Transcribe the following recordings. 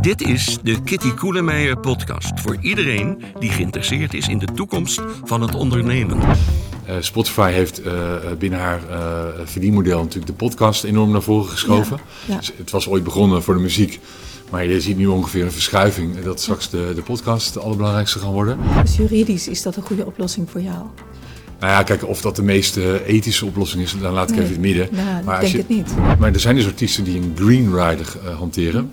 Dit is de Kitty Koelemeijer podcast voor iedereen die geïnteresseerd is in de toekomst van het ondernemen. Uh, Spotify heeft uh, binnen haar uh, verdienmodel natuurlijk de podcast enorm naar voren geschoven. Ja, ja. Dus het was ooit begonnen voor de muziek. Maar je ziet nu ongeveer een verschuiving dat straks de, de podcast de allerbelangrijkste gaan worden. Dus juridisch is dat een goede oplossing voor jou? Nou ja, kijk, of dat de meest ethische oplossing is, dan laat ik nee. even in het midden. Nou, maar ik denk je, het niet. Maar er zijn dus artiesten die een green rider uh, hanteren.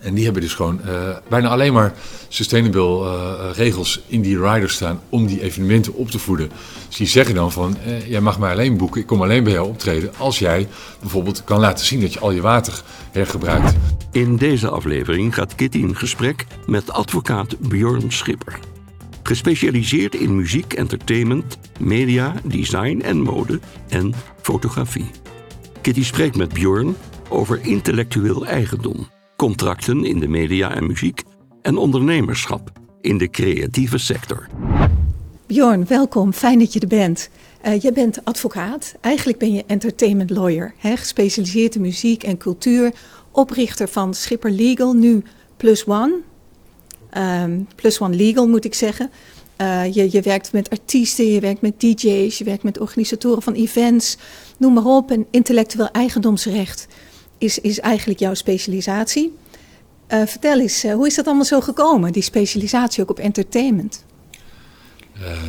En die hebben dus gewoon uh, bijna alleen maar sustainable uh, regels in die riders staan om die evenementen op te voeden. Dus die zeggen dan van, jij mag mij alleen boeken, ik kom alleen bij jou optreden als jij bijvoorbeeld kan laten zien dat je al je water hergebruikt. In deze aflevering gaat Kitty in gesprek met advocaat Björn Schipper. Gespecialiseerd in muziek, entertainment, media, design en mode en fotografie. Kitty spreekt met Björn over intellectueel eigendom, contracten in de media en muziek en ondernemerschap in de creatieve sector. Björn, welkom. Fijn dat je er bent. Uh, je bent advocaat. Eigenlijk ben je entertainment lawyer, hè? gespecialiseerd in muziek en cultuur. Oprichter van Schipper Legal, nu Plus One. Um, Plus One Legal moet ik zeggen. Uh, je, je werkt met artiesten, je werkt met DJ's, je werkt met organisatoren van events, noem maar op. En intellectueel eigendomsrecht is, is eigenlijk jouw specialisatie. Uh, vertel eens, uh, hoe is dat allemaal zo gekomen, die specialisatie ook op entertainment?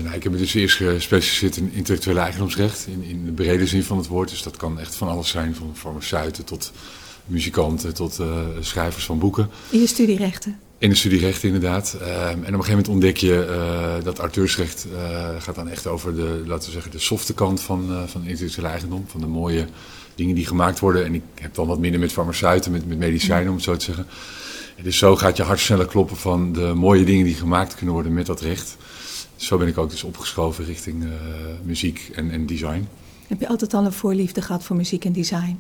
nou, ik heb me dus eerst gespecialiseerd in intellectueel eigendomsrecht, in, in de brede zin van het woord. Dus dat kan echt van alles zijn, van farmaceuten tot muzikanten tot schrijvers van boeken. In je studierechten? In de studierecht inderdaad. Um, en op een gegeven moment ontdek je dat auteursrecht gaat dan echt over de, laten we zeggen, de softe kant van, van intellectuele eigendom. Van de mooie dingen die gemaakt worden. En ik heb dan wat minder met farmaceuten, met, met medicijnen om het zo te zeggen. En dus zo gaat je hart sneller kloppen van de mooie dingen die gemaakt kunnen worden met dat recht. Zo ben ik ook dus opgeschoven richting muziek en, en design. Heb je altijd al een voorliefde gehad voor muziek en design?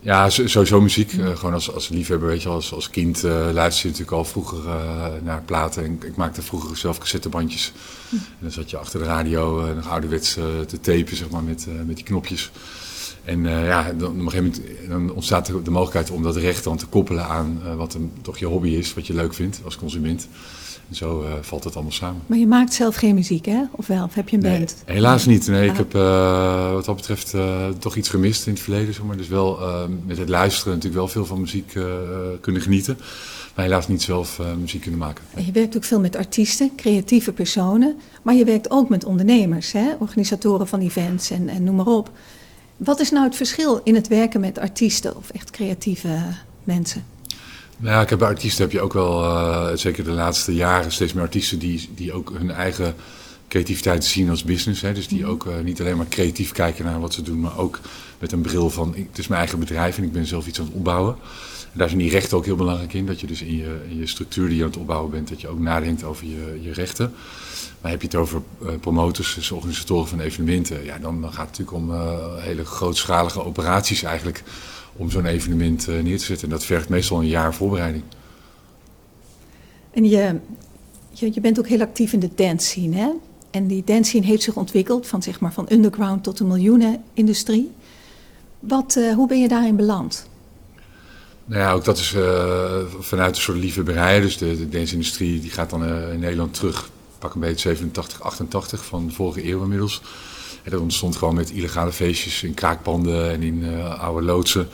Ja, sowieso muziek. Uh, gewoon als, als liefhebber, weet je, als, als kind uh, luisterde je natuurlijk al vroeger uh, naar platen. En ik maakte vroeger zelf cassettebandjes. Hm. En dan zat je achter de radio nog ouderwets te tapen, zeg maar, met, met die knopjes. En ja, dan, op een gegeven moment dan ontstaat de, de mogelijkheid om dat recht dan te koppelen aan wat een, toch je hobby is, wat je leuk vindt als consument. En zo uh, valt het allemaal samen. Maar je maakt zelf geen muziek, hè? Of wel? Of heb je een nee, band? Helaas niet. Nee, ik heb uh, wat dat betreft toch iets gemist in het verleden. Zeg maar. Dus wel met het luisteren natuurlijk wel veel van muziek kunnen genieten. Maar helaas niet zelf muziek kunnen maken. Je werkt ook veel met artiesten, creatieve personen. Maar je werkt ook met ondernemers, hè? organisatoren van events en, en noem maar op. Wat is nou het verschil in het werken met artiesten of echt creatieve mensen? Nou, ik heb bij artiesten heb je ook wel, uh, zeker de laatste jaren, steeds meer artiesten die, die ook hun eigen creativiteit zien als business. Hè? Dus die mhm. ook uh, niet alleen maar creatief kijken naar wat ze doen, maar ook met een bril van het is mijn eigen bedrijf en ik ben zelf iets aan het opbouwen. En daar zijn die rechten ook heel belangrijk in. Dat je dus in je, in je structuur die je aan het opbouwen bent, dat je ook nadenkt over je, je rechten. Maar heb je het over uh, promotors, dus organisatoren van evenementen, ja, dan, dan gaat het natuurlijk om hele grootschalige operaties eigenlijk om zo'n evenement neer te zetten. En dat vergt meestal een jaar voorbereiding. En je, je, je, bent ook heel actief in de dance scene, hè? En die dance scene heeft zich ontwikkeld van, zeg maar, van underground tot de miljoenenindustrie. Wat, uh, hoe ben je daarin beland? Nou ja, ook dat is uh, vanuit een soort liefhebberij. Dus de, dance-industrie die gaat dan in Nederland terug, pak een beetje 87, 88 van de vorige eeuw inmiddels. En dat ontstond gewoon met illegale feestjes in kraakpanden en in oude loodsen.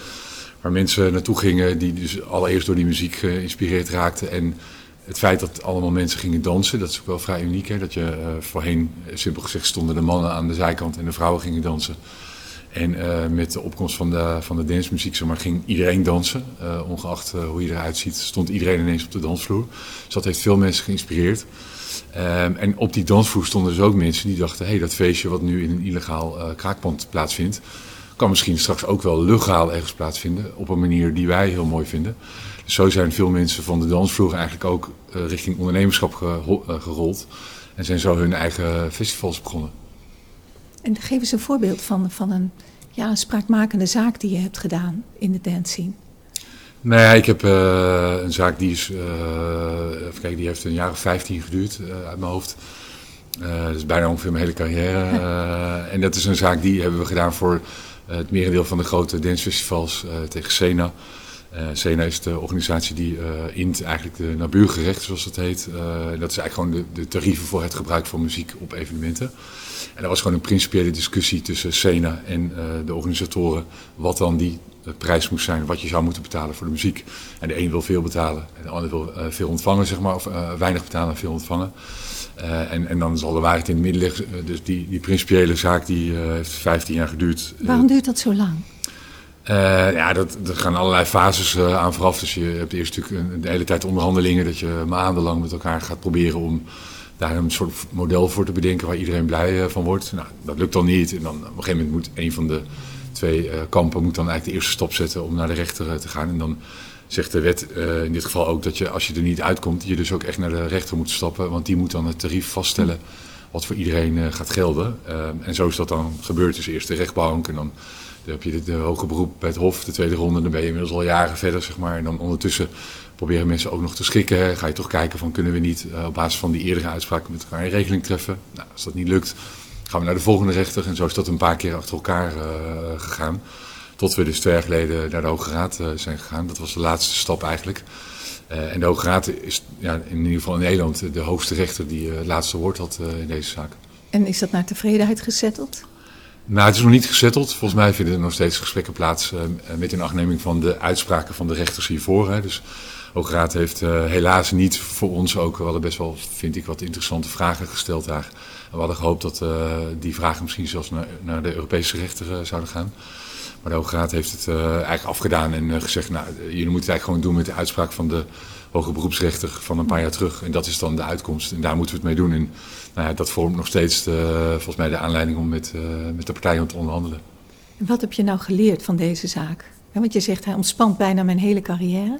Waar mensen naartoe gingen die dus allereerst door die muziek geïnspireerd raakten. En het feit dat allemaal mensen gingen dansen, dat is ook wel vrij uniek. Hè? Dat je uh, voorheen, simpel gezegd, stonden de mannen aan de zijkant en de vrouwen gingen dansen. En uh, met de opkomst van de, van de dancemuziek ging iedereen dansen. Ongeacht hoe je eruit ziet, stond iedereen ineens op de dansvloer. Dus dat heeft veel mensen geïnspireerd. Um, en op die dansvloer stonden dus ook mensen die dachten: hé, hey, dat feestje wat nu in een illegaal kraakpand plaatsvindt, kan misschien straks ook wel legaal ergens plaatsvinden. Op een manier die wij heel mooi vinden. Zo zijn veel mensen van de dansvloer eigenlijk ook uh, richting ondernemerschap ge uh, gerold. En zijn zo hun eigen festivals begonnen. En geef eens een voorbeeld van, van een, ja, een spraakmakende zaak die je hebt gedaan in de dance scene. Nou ja, ik heb uh, een zaak die is, even kijken, die heeft een jaar of 15 geduurd uit mijn hoofd. dat is bijna ongeveer mijn hele carrière. en dat is een zaak die hebben we gedaan voor het merendeel van de grote dancefestivals tegen Sena. Uh, SENA is de organisatie die uh, int eigenlijk de naburige rechten, zoals dat heet. Uh, dat is eigenlijk gewoon de, de, tarieven voor het gebruik van muziek op evenementen. En dat was gewoon een principiële discussie tussen SENA en de organisatoren. Wat dan die prijs moest zijn, wat je zou moeten betalen voor de muziek. En de een wil veel betalen en de ander wil veel ontvangen, zeg maar. Of weinig betalen en veel ontvangen. en, en dan zal de waarheid in het midden liggen. dus die, die principiële zaak die heeft 15 jaar geduurd. Waarom duurt dat zo lang? Uh, ja, dat, er gaan allerlei fases uh, aan vooraf. Dus je hebt eerst natuurlijk de hele tijd onderhandelingen. Dat je maandenlang met elkaar gaat proberen om daar een soort model voor te bedenken waar iedereen blij uh, van wordt. Nou, dat lukt dan niet. En dan op een gegeven moment moet een van de twee kampen moet dan eigenlijk de eerste stap zetten om naar de rechter te gaan. En dan zegt de wet in dit geval ook dat je als je er niet uitkomt, je dus ook echt naar de rechter moet stappen. Want die moet dan het tarief vaststellen wat voor iedereen gaat gelden. en zo is dat dan gebeurd. Dus eerst de rechtbank en dan dan heb je de, hoge beroep bij het Hof, de tweede ronde, dan ben je inmiddels al jaren verder, zeg maar. En dan ondertussen proberen mensen ook nog te schikken. Ga je toch kijken van kunnen we niet uh, op basis van die eerdere uitspraken met elkaar een regeling treffen. Nou, als dat niet lukt, gaan we naar de volgende rechter. En zo is dat een paar keer achter elkaar uh, gegaan. Tot we dus twee jaar geleden naar de Hoge Raad uh, zijn gegaan. Dat was de laatste stap eigenlijk. en de Hoge Raad is ja, in ieder geval in Nederland de hoogste rechter die het laatste woord had in deze zaak. En is dat naar tevredenheid gezetteld? Nou, het is nog niet gezetteld. Volgens mij vinden er nog steeds gesprekken plaats uh, met inachtneming van de uitspraken van de rechters hiervoor. Hè. Dus Raad heeft uh, helaas niet voor ons ook, we hadden best wel, vind ik, wat interessante vragen gesteld daar. We hadden gehoopt dat uh, die vragen misschien zelfs naar, de Europese rechter zouden gaan. Maar de Hoge Raad heeft het eigenlijk afgedaan en gezegd, nou, jullie moeten het eigenlijk gewoon doen met de uitspraak van de hoge beroepsrechter van een paar jaar terug. En dat is dan de uitkomst en daar moeten we het mee doen. En nou ja, dat vormt nog steeds de, volgens mij de aanleiding om met, uh, met de partijen te onderhandelen. En wat heb je nou geleerd van deze zaak? want je zegt hij ontspant bijna mijn hele carrière.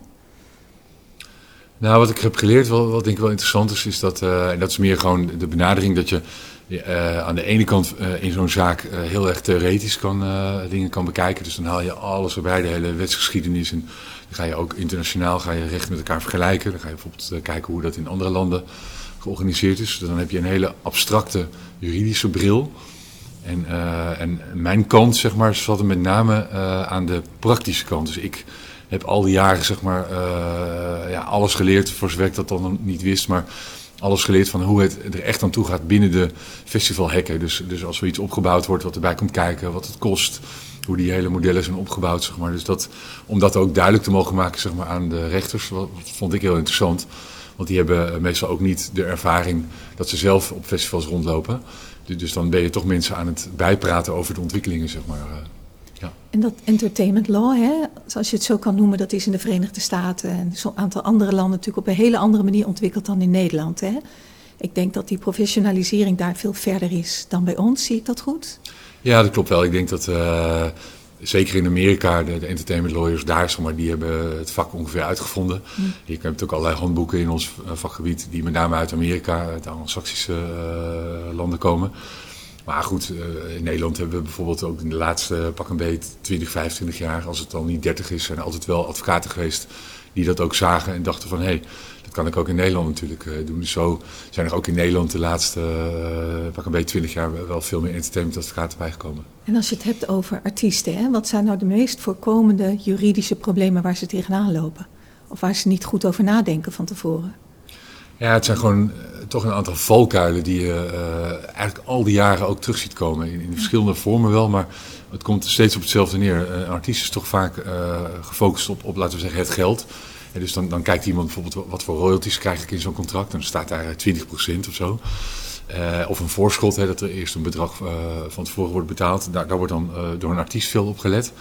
Nou, wat ik heb geleerd, wat, wat denk ik wel interessant is, is dat, uh, en dat is meer gewoon de benadering dat je uh, aan de ene kant uh, in zo'n zaak heel erg theoretisch kan, dingen kan bekijken. Dus dan haal je alles erbij, de hele wetsgeschiedenis. En dan ga je ook internationaal ga je recht met elkaar vergelijken. Dan ga je bijvoorbeeld kijken hoe dat in andere landen georganiseerd is. Dan heb je een hele abstracte juridische bril. En, uh, en mijn kant, zeg maar, zat er met name uh, aan de praktische kant. Dus ik heb al die jaren, zeg maar, uh, ja, alles geleerd, voor zover ik dat dan niet wist, maar alles geleerd van hoe het er echt aan toe gaat binnen de festivalhekken. Dus, dus als er iets opgebouwd wordt, wat erbij komt kijken, wat het kost, hoe die hele modellen zijn opgebouwd, zeg maar. Dus dat, om dat ook duidelijk te mogen maken, zeg maar, aan de rechters, wat, vond ik heel interessant. Want die hebben meestal ook niet de ervaring dat ze zelf op festivals rondlopen. Dus dan ben je toch mensen aan het bijpraten over de ontwikkelingen, zeg maar. Eh, ja. En dat entertainment law, hè, zoals je het zo kan noemen, dat is in de Verenigde Staten en zo'n aantal andere landen natuurlijk op een hele andere manier ontwikkeld dan in Nederland. Hè. Ik denk dat die professionalisering daar veel verder is dan bij ons. Zie ik dat goed? Ja, dat klopt wel. Ik denk dat uh, zeker in Amerika, de, de, entertainment lawyers daar, zeg maar, die hebben het vak ongeveer uitgevonden. Mm. Je hebt ook allerlei handboeken in ons eh, vakgebied, die met name uit Amerika, uit de Anglo-Saxische uh, landen komen. Maar goed, uh, in Nederland hebben we bijvoorbeeld ook in de laatste pak een beet 20, 25 jaar, als het al niet 30 is, zijn er altijd wel advocaten geweest die dat ook zagen en dachten van hé, hey, kan ik ook in Nederland natuurlijk uh, doen. Dus zo zijn er ook in Nederland de laatste uh, pak een beetje 20 jaar wel veel meer entertainmentadvocaten bijgekomen. En als je het hebt over artiesten, hè, wat zijn nou de meest voorkomende juridische problemen waar ze tegenaan lopen? Of waar ze niet goed over nadenken van tevoren? Ja, het zijn gewoon uh, toch een aantal valkuilen die je uh, eigenlijk al die jaren ook terug ziet komen. In, in, verschillende vormen wel, maar het komt steeds op hetzelfde neer. Een artiest is toch vaak uh, gefocust op, op, laten we zeggen, het geld. Dus dan, dan kijkt iemand bijvoorbeeld wat voor royalties krijg ik in zo'n contract. Dan staat daar 20% of zo. Uh, of een voorschot, hè, dat er eerst een bedrag uh, van tevoren wordt betaald. Daar, daar wordt dan door een artiest veel op gelet.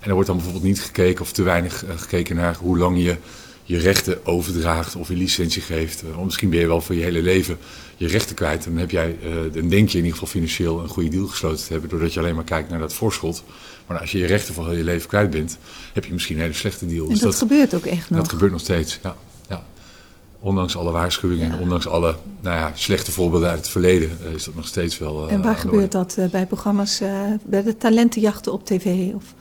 En er wordt dan bijvoorbeeld niet gekeken of te weinig gekeken naar hoe lang je je rechten overdraagt of je licentie geeft. Uh, misschien ben je wel voor je hele leven je rechten kwijt. En heb jij, dan denk je in ieder geval financieel een goede deal gesloten te hebben, doordat je alleen maar kijkt naar dat voorschot. Maar als je je rechten voor heel je leven kwijt bent, heb je misschien een hele slechte deal. En dus dat, dat, gebeurt ook echt nog? Dat gebeurt nog steeds, ja. ja. Ondanks alle waarschuwingen ja. en ondanks alle nou ja, slechte voorbeelden uit het verleden uh, is dat nog steeds wel. en waar gebeurt dat bij programma's, bij de talentenjachten op tv? Of?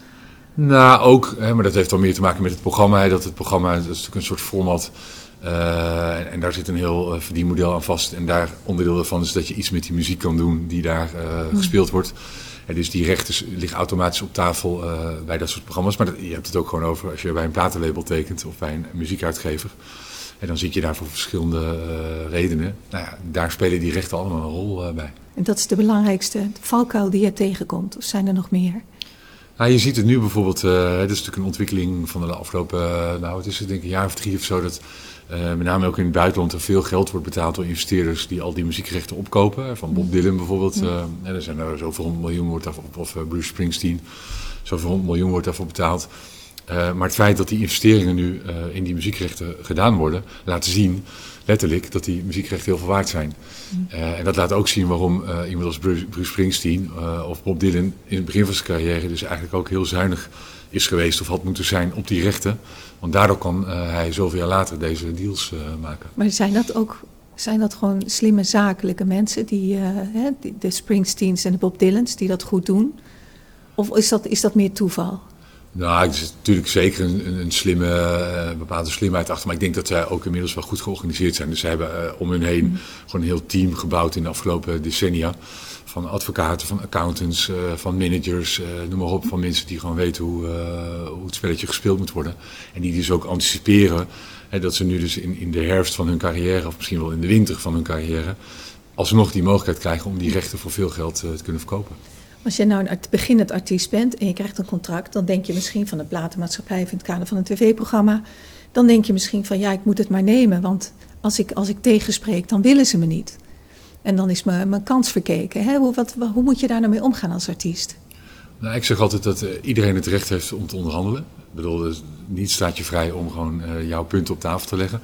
Nou, ook, hè, maar dat heeft wel meer te maken met het programma. Dat het programma, dat is natuurlijk een soort format. Uh, en, en, daar zit een heel uh, verdienmodel aan vast. En daar onderdeel daarvan is dat je iets met die muziek kan doen die daar uh, mm. gespeeld wordt. Dus die rechten liggen automatisch op tafel bij dat soort programma's. Maar je hebt het ook gewoon over als je bij een platenlabel tekent of bij een muziekuitgever. En dan zit je daar voor verschillende redenen. Nou ja, daar spelen die rechten allemaal een rol bij. En dat is de belangrijkste valkuil die je tegenkomt? Of zijn er nog meer? Nou, je ziet het nu bijvoorbeeld, uh, het is natuurlijk een ontwikkeling van de afgelopen, nou het is denk ik een jaar of drie of zo, dat met name ook in het buitenland er veel geld wordt betaald door investeerders die al die muziekrechten opkopen. Van Bob Dylan bijvoorbeeld, ja. er zijn er zoveel honderd miljoen wordt daarvoor, of Bruce Springsteen, zoveel honderd miljoen wordt daarvoor betaald. maar het feit dat die investeringen nu in die muziekrechten gedaan worden, laten zien letterlijk dat die muziekrechten heel veel waard zijn. Uh, en dat laat ook zien waarom iemand als Bruce, Bruce Springsteen of Bob Dylan in het begin van zijn carrière dus eigenlijk ook heel zuinig is geweest of had moeten zijn op die rechten. Want daardoor kan hij zoveel jaar later deze deals maken. Maar zijn dat ook zijn dat gewoon slimme zakelijke mensen, die, hè, de Springsteens en de Bob Dylans, die dat goed doen? Of is dat, is dat meer toeval? Nou, het is natuurlijk zeker een, een slimme, bepaalde slimheid achter. Maar ik denk dat zij ook inmiddels wel goed georganiseerd zijn. Dus ze hebben uh, om hun heen mm. gewoon een heel team gebouwd in de afgelopen decennia. Van advocaten, van accountants, uh, van managers, noem maar op. Van mensen die gewoon weten hoe, hoe het spelletje gespeeld moet worden. En die dus ook anticiperen hè, dat ze nu dus in, in de herfst van hun carrière, of misschien wel in de winter van hun carrière, alsnog die mogelijkheid krijgen om die rechten voor veel geld te kunnen verkopen. Als je nou een beginnend artiest bent en je krijgt een contract, dan denk je misschien van de platenmaatschappij of in het kader van een tv-programma. Dan denk je misschien van ja, ik moet het maar nemen, want als ik, als ik tegenspreek, dan willen ze me niet. En dan is mijn, mijn kans verkeken. Hè? Hoe, wat, hoe moet je daar nou mee omgaan als artiest? Nou, ik zeg altijd dat uh, iedereen het recht heeft om te onderhandelen. Ik bedoel, dus niet staat je vrij om gewoon uh, jouw punten op tafel te leggen.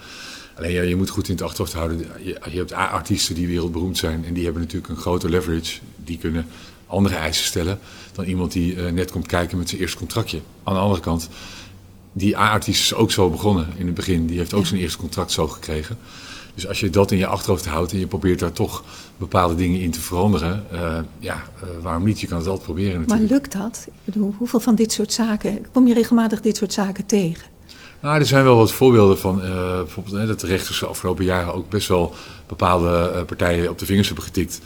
Alleen ja, je moet goed in het achterhoofd houden. Je, je hebt artiesten die wereldberoemd zijn en die hebben natuurlijk een grote leverage. Die kunnen andere eisen stellen dan iemand die uh, net komt kijken met zijn eerste contractje. Aan de andere kant, die A-artiest is ook zo begonnen in het begin. Die heeft ook zijn eerste contract zo gekregen. Dus als je dat in je achterhoofd houdt en je probeert daar toch bepaalde dingen in te veranderen, uh, ja, uh, waarom niet? Je kan het altijd proberen natuurlijk. Maar lukt dat? Ik bedoel, hoeveel van dit soort zaken, kom je regelmatig dit soort zaken tegen? Nou, er zijn wel wat voorbeelden van, uh, bijvoorbeeld dat de rechters de afgelopen jaren ook best wel bepaalde partijen op de vingers hebben getikt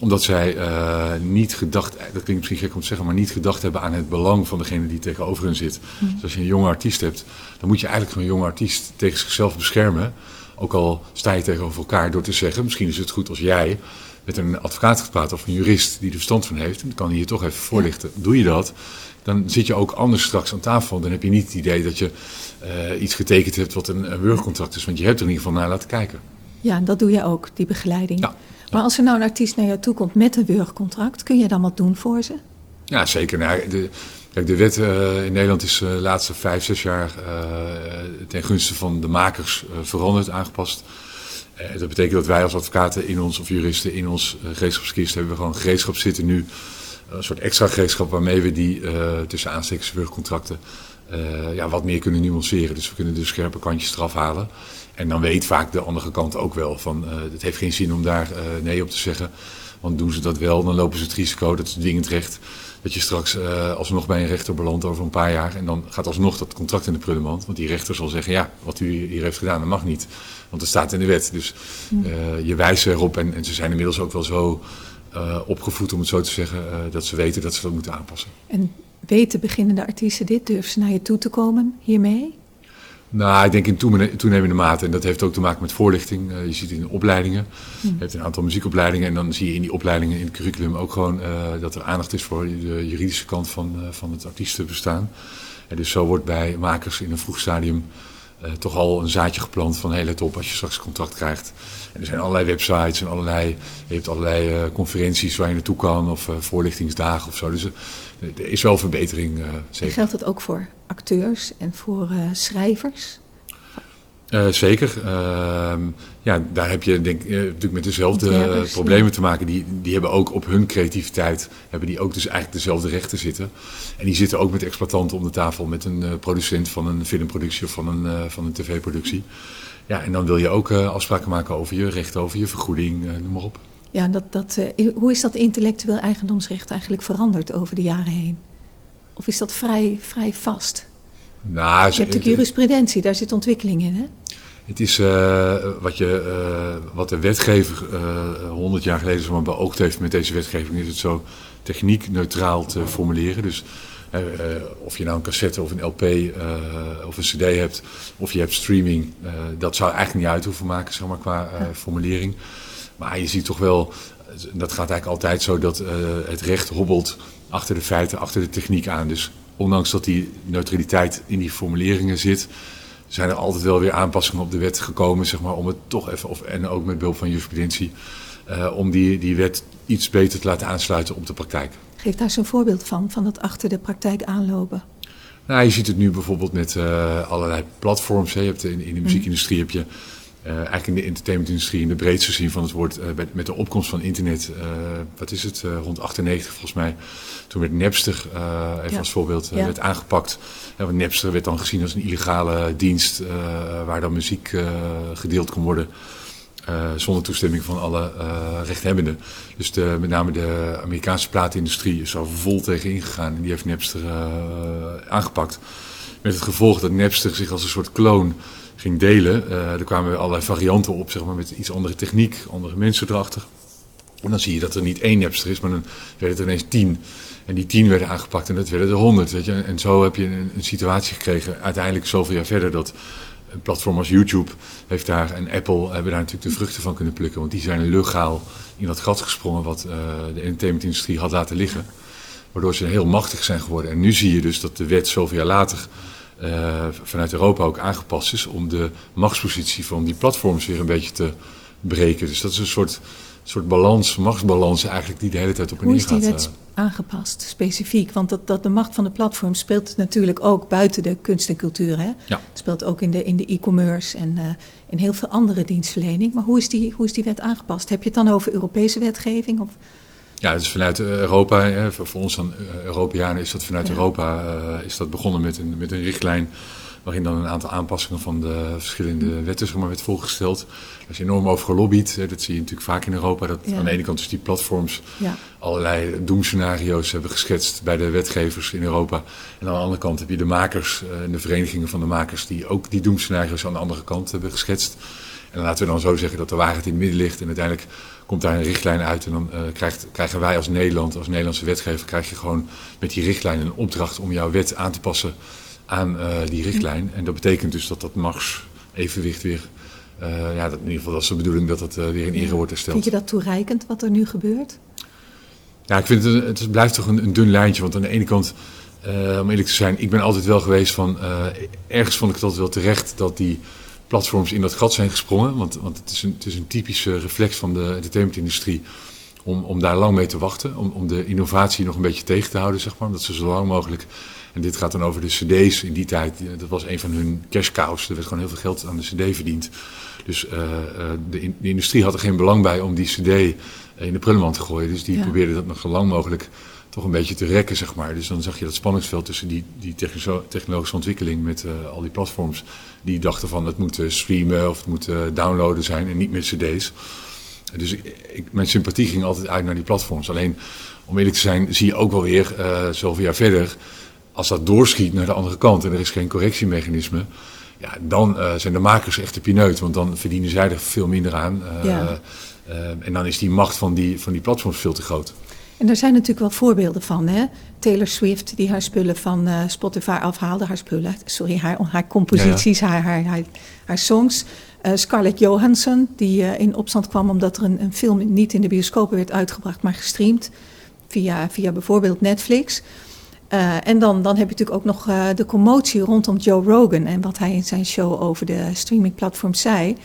omdat zij uh, niet gedacht, dat klinkt misschien gek om te zeggen, maar niet gedacht hebben aan het belang van degene die tegenover hen zit. Mm. Dus als je een jonge artiest hebt, dan moet je eigenlijk een jonge artiest tegen zichzelf beschermen. Ook al sta je tegenover elkaar door te zeggen, misschien is het goed als jij met een advocaat gaat praten of een jurist die er verstand van heeft. Dan kan hij je toch even voorlichten. Doe je dat, dan zit je ook anders straks aan tafel. Dan heb je niet het idee dat je uh, iets getekend hebt wat een, een is. Want je hebt er in ieder geval naar laten kijken. Ja, en dat doe je ook, die begeleiding. Ja. Maar als er nou een artiest naar jou toe komt met een wurgcontract, kun je dan wat doen voor ze? Ja, zeker. Nou, de, kijk, de wet uh, in Nederland is uh, de laatste vijf, zes jaar uh, ten gunste van de makers veranderd, aangepast. dat betekent dat wij als advocaten in ons, of juristen in ons gereedschapskist hebben we gewoon gereedschap zitten nu. Een soort extra gereedschap waarmee we die tussen aanstekens wurgcontracten ja, wat meer kunnen nuanceren. Dus we kunnen de scherpe kantjes eraf halen. En dan weet vaak de andere kant ook wel van het heeft geen zin om daar nee op te zeggen. Want doen ze dat wel, dan lopen ze het risico, dat is dwingend recht, dat je straks uh, alsnog bij een rechter belandt over een paar jaar. En dan gaat alsnog dat contract in de prullenmand. Want die rechter zal zeggen, ja, wat u hier heeft gedaan, dat mag niet. Want het staat in de wet. Dus je wijst erop en, en, ze zijn inmiddels ook wel zo opgevoed, om het zo te zeggen, dat ze weten dat ze dat moeten aanpassen. En weten beginnende artiesten dit? Durven ze naar je toe te komen hiermee? Nou, ik denk in toenemende mate. En dat heeft ook te maken met voorlichting. Uh, je ziet in opleidingen. Hm. Je hebt een aantal muziekopleidingen. En dan zie je in die opleidingen, in het curriculum ook gewoon uh, dat er aandacht is voor de juridische kant van, uh, van het artiestenbestaan. En dus zo wordt bij makers in een vroeg stadium toch al een zaadje geplant van hey, let op als je straks een contract krijgt. En er zijn allerlei websites en allerlei, je hebt allerlei conferenties waar je naartoe kan of voorlichtingsdagen of zo. Dus er is wel verbetering. zeker. Geldt dat ook voor acteurs en voor uh, schrijvers? Uh, zeker. Uh, ja, daar heb je denk, natuurlijk met dezelfde problemen te maken. Die, die hebben ook op hun creativiteit, hebben die ook dus eigenlijk dezelfde rechten zitten. En die zitten ook met exploitanten om de tafel, met een producent van een filmproductie of van een, van een tv-productie. Ja, en dan wil je ook afspraken maken over je rechten, over je vergoeding, noem maar op. Ja, dat, dat, hoe is dat intellectueel eigendomsrecht eigenlijk veranderd over de jaren heen? Of is dat vrij, vrij vast? Nou, je hebt de jurisprudentie, daar zit ontwikkeling in, hè? Het is uh, wat, je, uh, wat de wetgever 100 jaar geleden zomaar beoogd heeft met deze wetgeving, is het zo techniek neutraal te formuleren. Dus of je nou een cassette of een LP of een CD hebt, of je hebt streaming, dat zou eigenlijk niet uit hoeven maken, zeg maar, qua formulering. Maar je ziet toch wel, dat gaat eigenlijk altijd zo, dat het recht hobbelt achter de feiten, achter de techniek aan. Dus ondanks dat die neutraliteit in die formuleringen zit, zijn er altijd wel weer aanpassingen op de wet gekomen, zeg maar, om het toch even, of, en ook met behulp van jurisprudentie, uh, om die, die wet iets beter te laten aansluiten op de praktijk. Geef daar eens een voorbeeld van, van dat achter de praktijk aanlopen. Nou, je ziet het nu bijvoorbeeld met uh, allerlei platforms. Hè. Je hebt in, in de muziekindustrie heb je uh, eigenlijk in de entertainmentindustrie in de breedste zin van het woord, uh, met, met, de opkomst van internet, uh, wat is het, rond 98 volgens mij, toen werd Napster, even ja. als voorbeeld, ja. werd aangepakt. Ja, want Napster werd dan gezien als een illegale dienst waar dan muziek gedeeld kon worden. zonder toestemming van alle rechthebbenden. Dus de, met name de Amerikaanse plaatindustrie is er vol tegen ingegaan en die heeft Napster aangepakt. Met het gevolg dat Napster zich als een soort kloon ging delen. Uh, er kwamen allerlei varianten op, zeg maar, met iets andere techniek, andere mensen erachter. En dan zie je dat er niet één Napster is, maar dan werden er ineens tien. En die tien werden aangepakt en dat werden er honderd. Weet je? En zo heb je een, een, situatie gekregen, uiteindelijk zoveel jaar verder, dat een platform als YouTube heeft daar, en Apple hebben daar natuurlijk de vruchten van kunnen plukken. Want die zijn legaal in dat gat gesprongen wat uh, de entertainmentindustrie had laten liggen. Waardoor ze heel machtig zijn geworden. En nu zie je dus dat de wet zoveel jaar later uh, vanuit Europa ook aangepast is om de machtspositie van die platforms weer een beetje te breken. Dus dat is een soort, soort balans, machtsbalans eigenlijk die de hele tijd op en neer gaat. Hoe is die wet uh, aangepast, specifiek? Want dat, dat de macht van de platform speelt natuurlijk ook buiten de kunst en cultuur. Hè? Ja. Het speelt ook in de, in de e-commerce en uh, in heel veel andere dienstverlening. Maar hoe is, die, hoe is die wet aangepast? Heb je het dan over Europese wetgeving? Of? Ja, het is vanuit Europa. Hè, voor ons dan Europeanen is dat vanuit ja. Europa uh, is dat begonnen met een, met een richtlijn waarin dan een aantal aanpassingen van de verschillende wetten zeg maar, werd voorgesteld. Daar is enorm over gelobbyd. Dat zie je natuurlijk vaak in Europa. Dat ja. Aan de ene kant dus die platforms ja. allerlei doemscenario's hebben geschetst bij de wetgevers in Europa. En aan de andere kant heb je de makers en de verenigingen van de makers die ook die doemscenario's aan de andere kant hebben geschetst. En laten we dan zo zeggen dat de waarheid in het midden ligt en uiteindelijk komt daar een richtlijn uit en dan uh, krijgt, krijgen wij als Nederland, als Nederlandse wetgever, krijg je gewoon met die richtlijn een opdracht om jouw wet aan te passen aan uh, die richtlijn. En dat betekent dus dat dat machtsevenwicht weer, uh, ja, dat in ieder geval dat is de bedoeling dat dat weer in ere wordt hersteld. Vind je dat toereikend wat er nu gebeurt? Ja, ik vind het, het blijft toch een, een dun lijntje, want aan de ene kant, om eerlijk te zijn, ik ben altijd wel geweest van, ergens vond ik het altijd wel terecht dat die platforms in dat gat zijn gesprongen. Want, want het, is een, het is een typische reflex van de entertainmentindustrie om, om daar lang mee te wachten. Om, om de innovatie nog een beetje tegen te houden, zeg maar. Omdat ze zo lang mogelijk... En dit gaat dan over de cd's in die tijd. Dat was een van hun cash cows. Er werd gewoon heel veel geld aan de cd verdiend. Dus uh, de, in, de, industrie had er geen belang bij om die cd in de prullenmand te gooien. Dus die ja. probeerde dat nog zo lang mogelijk toch een beetje te rekken, zeg maar. Dus dan zag je dat spanningsveld tussen die, die technologische ontwikkeling met uh, al die platforms. Die dachten van het moet uh, streamen of het moet uh, downloaden zijn en niet meer cd's. Dus ik, ik, mijn sympathie ging altijd uit naar die platforms. Alleen, om eerlijk te zijn, zie je ook wel weer, zoveel jaar verder... als dat doorschiet naar de andere kant en er is geen correctiemechanisme... Ja, dan zijn de makers echt de pineut, want dan verdienen zij er veel minder aan. Ja. en dan is die macht van die, van die platforms veel te groot. En er zijn natuurlijk wel voorbeelden van. Hè? Taylor Swift, die haar spullen van uh, Spotify afhaalde. Haar spullen, sorry, haar, haar composities, ja, ja. Haar, haar, haar, haar, songs. Uh, Scarlett Johansson, die uh, in opstand kwam omdat er een, een, film niet in de bioscopen werd uitgebracht, maar gestreamd. Via, via bijvoorbeeld Netflix. en dan, dan heb je natuurlijk ook nog de commotie rondom Joe Rogan. En wat hij in zijn show over de streamingplatform zei.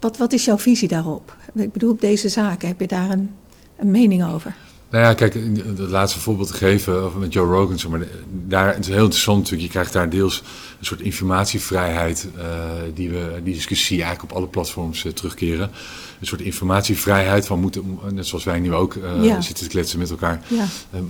Wat, wat is jouw visie daarop? Ik bedoel, op deze zaken, heb je daar een, een mening over? Nou ja, kijk, het laatste voorbeeld te geven met Joe Rogan, zeg maar, daar, het is heel interessant natuurlijk. Je krijgt daar deels een soort informatievrijheid, uh, die we, die discussie eigenlijk op alle platforms uh, terugkeren. Een soort informatievrijheid van moeten, net zoals wij nu ook uh, ja. zitten te kletsen met elkaar, ja.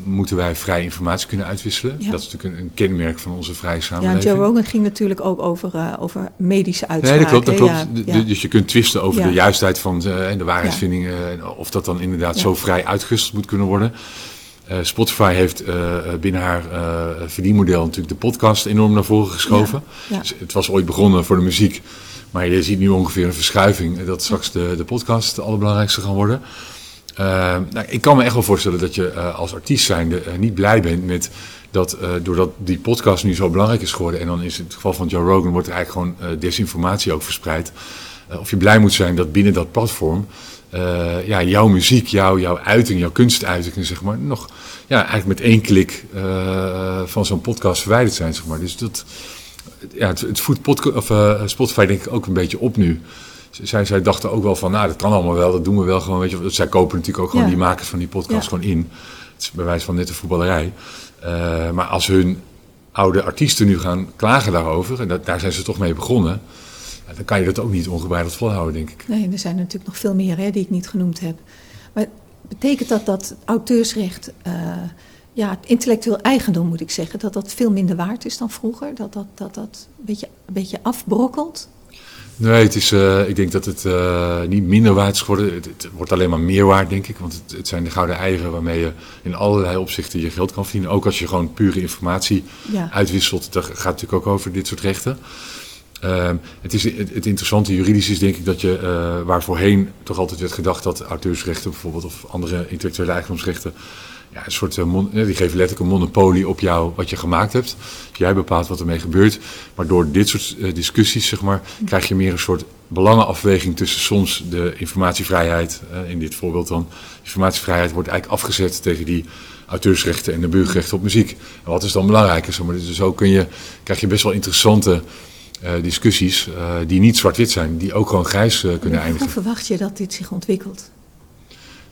moeten wij vrij informatie kunnen uitwisselen. Ja. Dat is natuurlijk een, een, kenmerk van onze vrije samenleving. Ja, Joe Rogan ging natuurlijk ook over, over medische uitspraken. Nee, dat klopt. Dat klopt. Dus je kunt twisten over de juistheid van en de waarheidsvinding, of dat dan inderdaad zo vrij uitgewisseld moet kunnen worden. Uh, Spotify heeft uh, binnen haar uh, verdienmodel natuurlijk de podcast enorm naar voren geschoven. Ja, ja. Dus het was ooit begonnen voor de muziek, maar je ziet nu ongeveer een verschuiving dat straks de, de podcast de allerbelangrijkste gaan worden. nou, ik kan me echt wel voorstellen dat je als artiest zijnde niet blij bent met dat doordat die podcast nu zo belangrijk is geworden, en dan is het geval van Joe Rogan, wordt er eigenlijk gewoon desinformatie ook verspreid. of je blij moet zijn dat binnen dat platform uh, ja, jouw muziek, jouw, jouw uiting, jouw kunstuiting, zeg maar, nog ja, eigenlijk met één klik uh, van zo'n podcast verwijderd zijn. Zeg maar. Dus dat, ja, het, het voedt podcast, of, uh, Spotify denk ik ook een beetje op nu. Zij, zij dachten ook wel van, nou, dat kan allemaal wel, dat doen we wel gewoon. Weet je, zij kopen natuurlijk ook gewoon die makers van die podcast gewoon in. Het is bij wijze van net een voetballerij. maar als hun oude artiesten nu gaan klagen daarover, en dat, daar zijn ze toch mee begonnen dan kan je dat ook niet ongebreideld volhouden, denk ik. Nee, er zijn natuurlijk nog veel meer hè, die ik niet genoemd heb. Maar betekent dat dat auteursrecht, uh, ja, intellectueel eigendom moet ik zeggen, dat dat veel minder waard is dan vroeger? Dat dat, dat, dat een, beetje, een beetje afbrokkelt? Nee, het is, uh, ik denk dat het uh, niet minder waard is geworden. Het, het, wordt alleen maar meer waard, denk ik. Want het, het, zijn de gouden eieren waarmee je in allerlei opzichten je geld kan verdienen. Ook als je gewoon pure informatie ja. uitwisselt. Dat gaat natuurlijk ook over dit soort rechten. Ehm, het, is, het, interessante juridisch is denk ik dat je, uh, waar voorheen toch altijd werd gedacht dat auteursrechten bijvoorbeeld of andere intellectuele eigendomsrechten, ja, een soort, uh, die geven letterlijk een monopolie op jou wat je gemaakt hebt. Jij bepaalt wat ermee gebeurt. Maar door dit soort discussies, zeg maar, krijg je meer een soort belangenafweging tussen soms de informatievrijheid, in dit voorbeeld dan, informatievrijheid wordt eigenlijk afgezet tegen die auteursrechten en de burgerrechten op muziek. En wat is dan belangrijker? Dus zo kun je, krijg je best wel interessante discussies uh, die niet zwart-wit zijn, die ook gewoon grijs uh, kunnen eindigen. Hoe verwacht je dat dit zich ontwikkelt?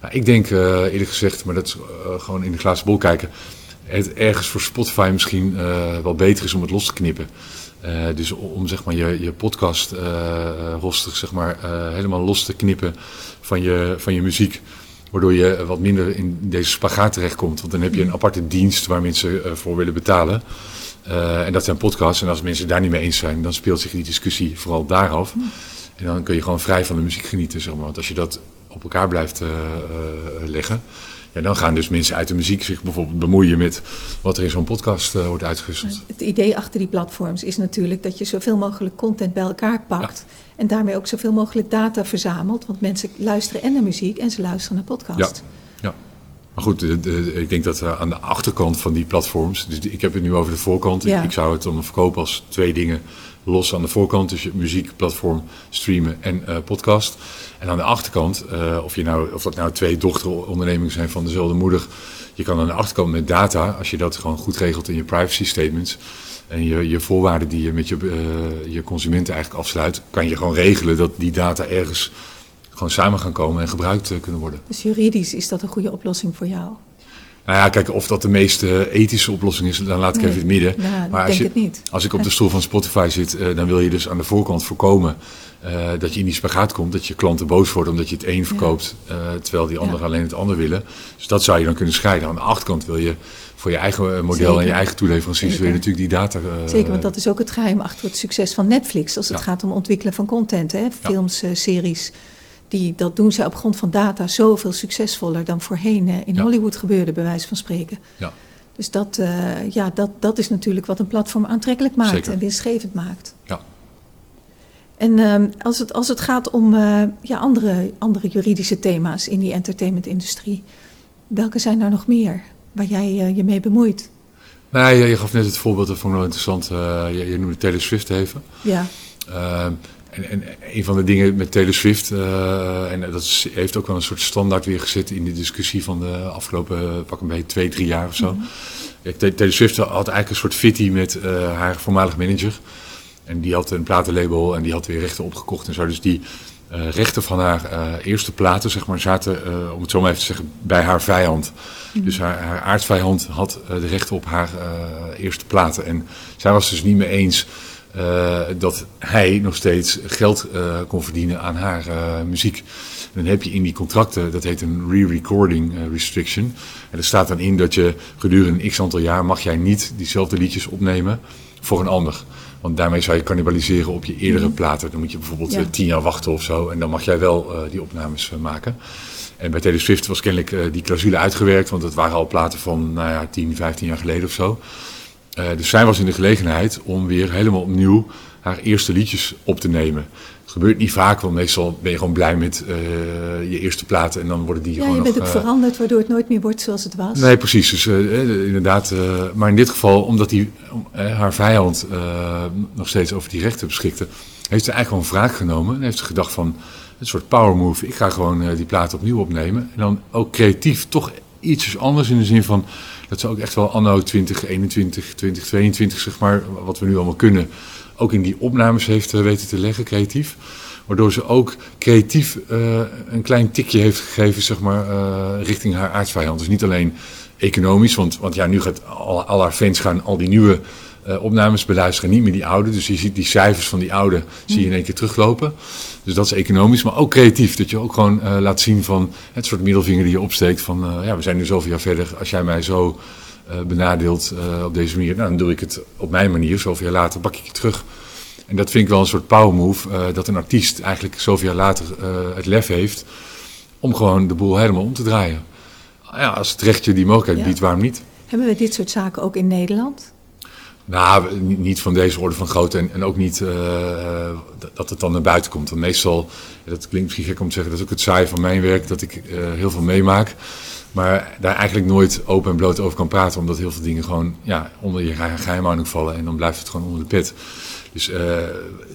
Nou, ik denk eerlijk gezegd, maar dat is gewoon in de glazen bol kijken, het ergens voor Spotify misschien wel beter is om het los te knippen. dus om zeg maar je, je podcast roster zeg maar, helemaal los te knippen van je, van je muziek. Waardoor je wat minder in deze spagaat terechtkomt. Want dan heb je een aparte dienst waar mensen voor willen betalen. Uh, en dat zijn podcasts. En als mensen daar niet mee eens zijn, dan speelt zich die discussie vooral daaraf. En dan kun je gewoon vrij van de muziek genieten. Zeg maar. Want als je dat op elkaar blijft uh, uh, leggen, ja, dan gaan dus mensen uit de muziek zich bijvoorbeeld bemoeien met wat er in zo'n podcast wordt uitgewisseld. Het idee achter die platforms is natuurlijk dat je zoveel mogelijk content bij elkaar pakt. En daarmee ook zoveel mogelijk data verzamelt. Want mensen luisteren en naar muziek en ze luisteren naar podcast. Ja. Maar goed, ik denk dat aan de achterkant van die platforms, dus ik heb het nu over de voorkant, ik, zou het dan verkopen als twee dingen los aan de voorkant, dus je muziekplatform, streamen en uh, podcast. En aan de achterkant, uh, of, je nou, of dat nou twee dochterondernemingen zijn van dezelfde moeder, je kan aan de achterkant met data, als je dat gewoon goed regelt in je privacy statements en je, je voorwaarden die je met je, uh, je consumenten eigenlijk afsluit, kan je gewoon regelen dat die data ergens gewoon samen gaan komen en gebruikt eh, kunnen worden. Dus juridisch is dat een goede oplossing voor jou? Nou ja, kijk, of dat de meest ethische oplossing is, dan laat ik even in het midden. Maar als, je, als ik op de stoel van Spotify zit, uh, dan wil je dus aan de voorkant voorkomen uh, dat je in die spagaat komt, dat je klanten boos worden omdat je het een verkoopt, ja. uh, terwijl die anderen ja. alleen het ander willen. Dus dat zou je dan kunnen scheiden. Aan de achterkant wil je voor je eigen model Zeker. en je eigen toeleveranciers wil je natuurlijk die data. Zeker, want dat is ook het geheim achter het succes van Netflix als het gaat om ontwikkelen van content, hè? films, series die, dat doen ze op grond van data zoveel succesvoller dan voorheen uh, in ja. Hollywood gebeurde, bij wijze van spreken. Ja. Dus dat, uh, ja, dat, dat is natuurlijk wat een platform aantrekkelijk maakt Zeker. en winstgevend maakt. Ja. En uh, als, het, als het gaat om ja, andere, andere juridische thema's in die entertainmentindustrie, welke zijn er nog meer waar jij je mee bemoeit? Nou, je, je gaf net het voorbeeld, dat vond ik wel interessant. je, je noemde Taylor Swift even. Ja. En, en, een van de dingen met Taylor Swift, uh, en dat is, heeft ook wel een soort standaard weer gezet in de discussie van de afgelopen uh, pak een beetje twee, drie jaar of zo. Mm -hmm. Taylor Swift had eigenlijk een soort fitty met uh, haar voormalig manager. En die had een platenlabel en die had weer rechten opgekocht en zo. Dus die rechten van haar eerste platen, zeg maar, zaten, om het zo maar even te zeggen, bij haar vijand. Mm -hmm. Dus haar, haar aardsvijand had de rechten op haar eerste platen. En zij was dus niet mee eens uh, dat hij nog steeds geld uh, kon verdienen aan haar uh, muziek. Dan heb je in die contracten, dat heet een re-recording restriction. En er staat dan in dat je gedurende een x aantal jaar mag jij niet diezelfde liedjes opnemen voor een ander. Want daarmee zou je cannibaliseren op je eerdere mm. platen. Dan moet je bijvoorbeeld ja. tien jaar wachten of zo. En dan mag jij wel die opnames maken. En bij Taylor Swift was kennelijk die clausule uitgewerkt. Want het waren al platen van nou ja, 10, 15 jaar geleden of zo. Uh, dus zij was in de gelegenheid om weer helemaal opnieuw haar eerste liedjes op te nemen. Het gebeurt niet vaak, want meestal ben je gewoon blij met uh, je eerste platen en dan worden die ja, gewoon je bent nog, ook uh, veranderd, waardoor het nooit meer wordt zoals het was. Nee, precies. Dus uh, inderdaad, maar in dit geval, omdat die, haar vijand nog steeds over die rechten beschikte, heeft ze eigenlijk gewoon wraak genomen en heeft ze gedacht van een soort power move. Ik ga gewoon die plaat opnieuw opnemen. En dan ook creatief toch iets anders in de zin van dat ze ook echt wel anno 2021, 2022, zeg maar, wat we nu allemaal kunnen, ook in die opnames heeft weten te leggen, creatief. Waardoor ze ook creatief uh, een klein tikje heeft gegeven, zeg maar, uh, richting haar aardsvijand. Dus niet alleen economisch, want, want ja, nu gaat al haar fans gaan al die nieuwe uh, opnames beluisteren, niet meer die oude. Dus je ziet die cijfers van die oude, zie je in één keer teruglopen. Dus dat is economisch, maar ook creatief. Dat je ook gewoon uh, laat zien van het soort middelvinger die je opsteekt. Van uh, ja, we zijn nu zoveel jaar verder. Als jij mij zo benadeelt op deze manier, nou, dan doe ik het op mijn manier. Zoveel jaar later pak ik je terug. En dat vind ik wel een soort power move. dat een artiest eigenlijk zoveel jaar later het lef heeft om gewoon de boel helemaal om te draaien. Ja, als het rechtje die mogelijkheid ja. biedt, waarom niet? Hebben we dit soort zaken ook in Nederland? Nou, niet van deze orde van grootte en, en ook niet uh, dat het dan naar buiten komt. Want meestal, dat klinkt misschien gek om te zeggen, dat is ook het saai van mijn werk, dat ik uh, heel veel meemaak. Maar daar eigenlijk nooit open en bloot over kan praten, omdat heel veel dingen gewoon ja, onder je geheimhouding vallen en dan blijft het gewoon onder de pet. Dus uh,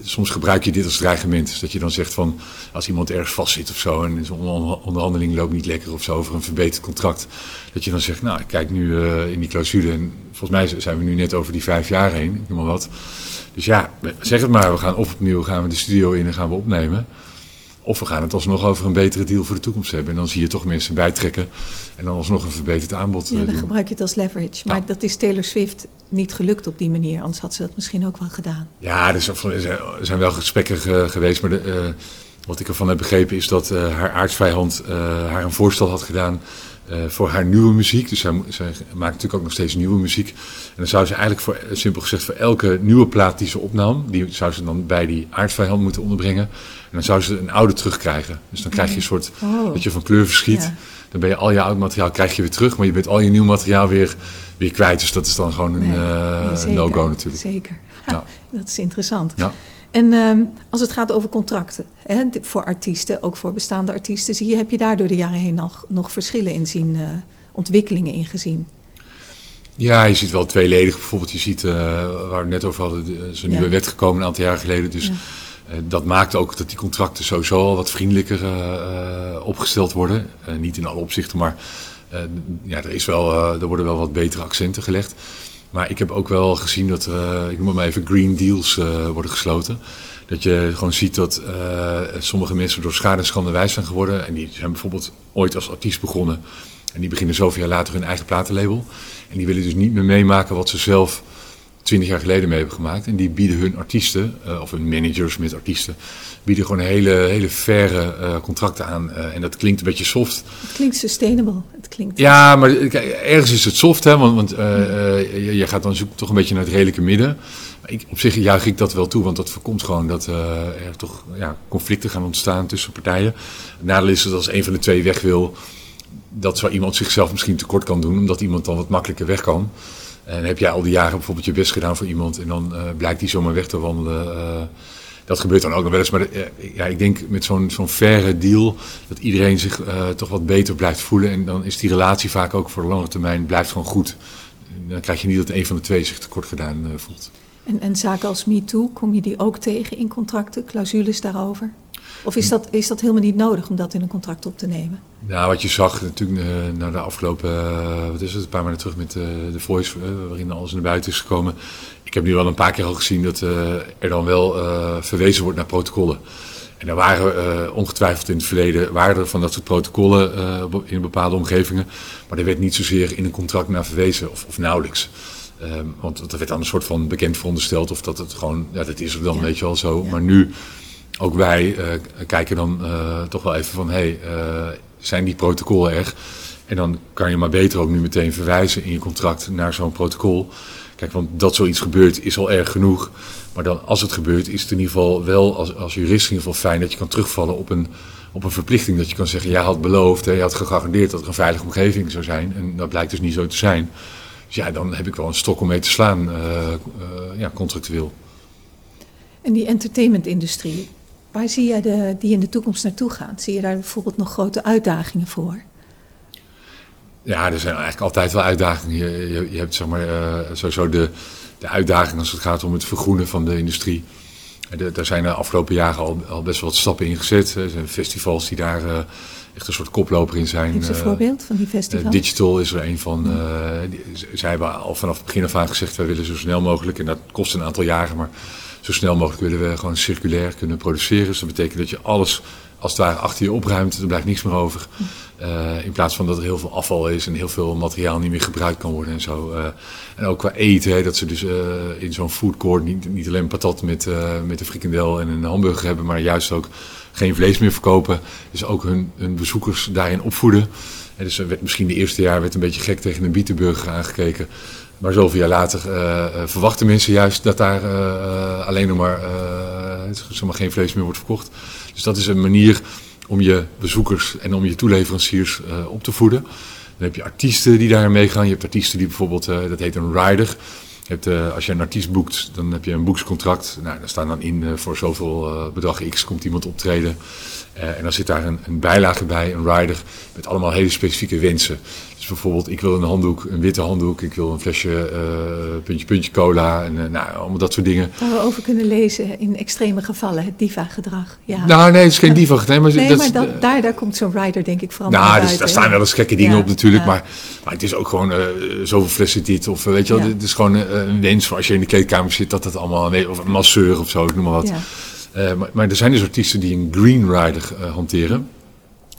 soms gebruik je dit als dreigement. Dus dat je dan zegt van, als iemand ergens vastzit of zo en zo'n onderhandeling loopt niet lekker of zo over een verbeterd contract. Dat je dan zegt, nou ik kijk nu uh, in die clausule en volgens mij zijn we nu net over die vijf jaar heen, ik noem maar wat. Dus ja, zeg het maar, we gaan of opnieuw gaan we de studio in en gaan we opnemen. Of we gaan het alsnog over een betere deal voor de toekomst hebben. En dan zie je toch mensen bijtrekken. En dan alsnog een verbeterd aanbod. Ja, dan doen. gebruik je het als leverage. Maar ja. dat is Taylor Swift niet gelukt op die manier. Anders had ze dat misschien ook wel gedaan. Ja, er zijn wel gesprekken geweest. Maar de, uh, wat ik ervan heb begrepen is dat uh, haar aardsvijand uh, haar een voorstel had gedaan. Uh, voor haar nieuwe muziek. Dus zij, zij, maakt natuurlijk ook nog steeds nieuwe muziek. En dan zou ze eigenlijk, voor, simpel gezegd, voor elke nieuwe plaat die ze opnam, die zou ze dan bij die aardvijand moeten onderbrengen. En dan zou ze een oude terugkrijgen. Dus dan krijg je een soort, oh. dat je van kleur verschiet. Ja. Dan ben je al je oud materiaal krijg je weer terug, maar je bent al je nieuw materiaal weer, weer kwijt. Dus dat is dan gewoon een, nee, uh, nee, no-go natuurlijk. Zeker. Ja. Dat is interessant. Ja. En um, als het gaat over contracten, hè, voor artiesten, ook voor bestaande artiesten, zie je, heb je daar door de jaren heen nog, nog verschillen in zien, uh, ontwikkelingen in gezien? Ja, je ziet wel tweeledig. Bijvoorbeeld, je ziet, uh, waar we net over hadden, er is een nieuwe ja. wet gekomen een aantal jaar geleden. Dus ja. uh, dat maakt ook dat die contracten sowieso al wat vriendelijker opgesteld worden. niet in alle opzichten, maar ja, er, is wel, er worden wel wat betere accenten gelegd. Maar ik heb ook wel gezien dat er, ik noem maar even, green deals uh, worden gesloten. Dat je gewoon ziet dat uh, sommige mensen door schade en schande wijs zijn geworden. En die zijn bijvoorbeeld ooit als artiest begonnen. En die beginnen zoveel jaar later hun eigen platenlabel. En die willen dus niet meer meemaken wat ze zelf twintig jaar geleden mee hebben gemaakt. En die bieden hun artiesten, uh, of hun managers met artiesten, bieden gewoon hele, hele faire uh, contracten aan. Uh, en dat klinkt een beetje soft. Het klinkt sustainable. Het klinkt ja, maar kijk, ergens is het soft, hè, want, want je, je, gaat dan zoeken toch een beetje naar het redelijke midden. Maar ik, op zich juich ik dat wel toe, want dat voorkomt gewoon dat er toch ja, conflicten gaan ontstaan tussen partijen. Het nadeel is dat als een van de twee weg wil, dat zo iemand zichzelf misschien tekort kan doen, omdat iemand dan wat makkelijker weg kan. En heb jij al die jaren bijvoorbeeld je best gedaan voor iemand en dan uh, blijkt die zomaar weg te wandelen. Uh, dat gebeurt dan ook nog wel eens. Maar de, uh, ja, ik denk met zo'n zo'n faire deal dat iedereen zich toch wat beter blijft voelen. En dan is die relatie vaak ook voor de lange termijn blijft gewoon goed. Dan krijg je niet dat een van de twee zich tekort gedaan voelt. En, en zaken als MeToo, kom je die ook tegen in contracten, clausules daarover? Of is dat, is dat helemaal niet nodig om dat in een contract op te nemen? Nou, wat je zag natuurlijk uh, na de afgelopen, uh, wat is het, een paar maanden terug met uh, de Voice, waarin alles naar buiten is gekomen. Ik heb nu wel een paar keer al gezien dat er dan wel verwezen wordt naar protocollen. En er waren ongetwijfeld in het verleden waren er van dat soort protocollen in bepaalde omgevingen. Maar er werd niet zozeer in een contract naar verwezen, of, of nauwelijks. Um, want dat werd dan een soort van bekend verondersteld, of dat het gewoon, ja, dat is er dan, ja. weet je wel zo. Ja. Maar nu ook wij uh, kijken dan uh, toch wel even van, hé, hey, uh, zijn die protocollen er? En dan kan je maar beter ook nu meteen verwijzen in je contract naar zo'n protocol. Kijk, want dat zoiets gebeurt is al erg genoeg. Maar dan als het gebeurt is het in ieder geval wel als, als jurist in ieder geval fijn dat je kan terugvallen op een, op een verplichting. Dat je kan zeggen, jij had beloofd, hè, je had gegarandeerd dat er een veilige omgeving zou zijn. En dat blijkt dus niet zo te zijn. Dus ja, dan heb ik wel een stok om mee te slaan, ja, contractueel. En die entertainmentindustrie, waar zie jij de, die in de toekomst naartoe gaat? Zie je daar bijvoorbeeld nog grote uitdagingen voor? Ja, er zijn eigenlijk altijd wel uitdagingen. Je, je, je hebt zeg maar, uh, sowieso de, de uitdaging als het gaat om het vergroenen van de industrie. De, daar zijn de afgelopen jaren al, al best wel wat stappen in gezet. Er zijn festivals die daar uh, echt een soort koploper in zijn. Geef een uh, voorbeeld van die festivals. Digital is er een van. Die, zij hebben al vanaf het begin af aan gezegd, wij willen zo snel mogelijk, en dat kost een aantal jaren, maar zo snel mogelijk willen we gewoon circulair kunnen produceren. Dus dat betekent dat je alles als het ware achter je opruimt, er blijft niks meer over. Uh, in plaats van dat er heel veel afval is en heel veel materiaal niet meer gebruikt kan worden en zo. Uh, en ook qua eten, hè, dat ze dus uh, in zo'n food court niet, niet alleen patat met, met een frikandel en een hamburger hebben, maar juist ook geen vlees meer verkopen. Dus ook hun, hun bezoekers daarin opvoeden. En dus werd misschien de eerste jaar werd een beetje gek tegen een bietenburger aangekeken. Maar zoveel jaar later verwachten mensen juist dat daar alleen nog maar, zeg geen vlees meer wordt verkocht. Dus dat is een manier om je bezoekers en om je toeleveranciers op te voeden. Dan heb je artiesten die daar meegaan. Je hebt artiesten die bijvoorbeeld, dat heet een rider. Je hebt, als je een artiest boekt, dan heb je een boekscontract. Nou, daar staan dan in voor zoveel bedrag X komt iemand optreden. En dan zit daar een, een, bijlage bij, een rider, met allemaal hele specifieke wensen. Dus bijvoorbeeld, ik wil een handdoek, een witte handdoek. Ik wil een flesje puntje puntje cola. En nou, allemaal dat soort dingen. Waar we over kunnen lezen in extreme gevallen, het diva-gedrag. Ja. Nou, nee, het is geen diva. Nee, maar, nee, dat, maar dat, daar, daar komt zo'n rider denk ik vooral nou, dus, daar staan wel eens gekke dingen ja, op natuurlijk. Ja. Maar, maar het is ook gewoon zoveel flessen dit. Of weet je wel, het is gewoon een wens voor als je in de kleedkamer zit, dat het allemaal, nee, of een masseur of zo, ik noem maar wat. Uh, maar, er zijn dus artiesten die een green rider hanteren.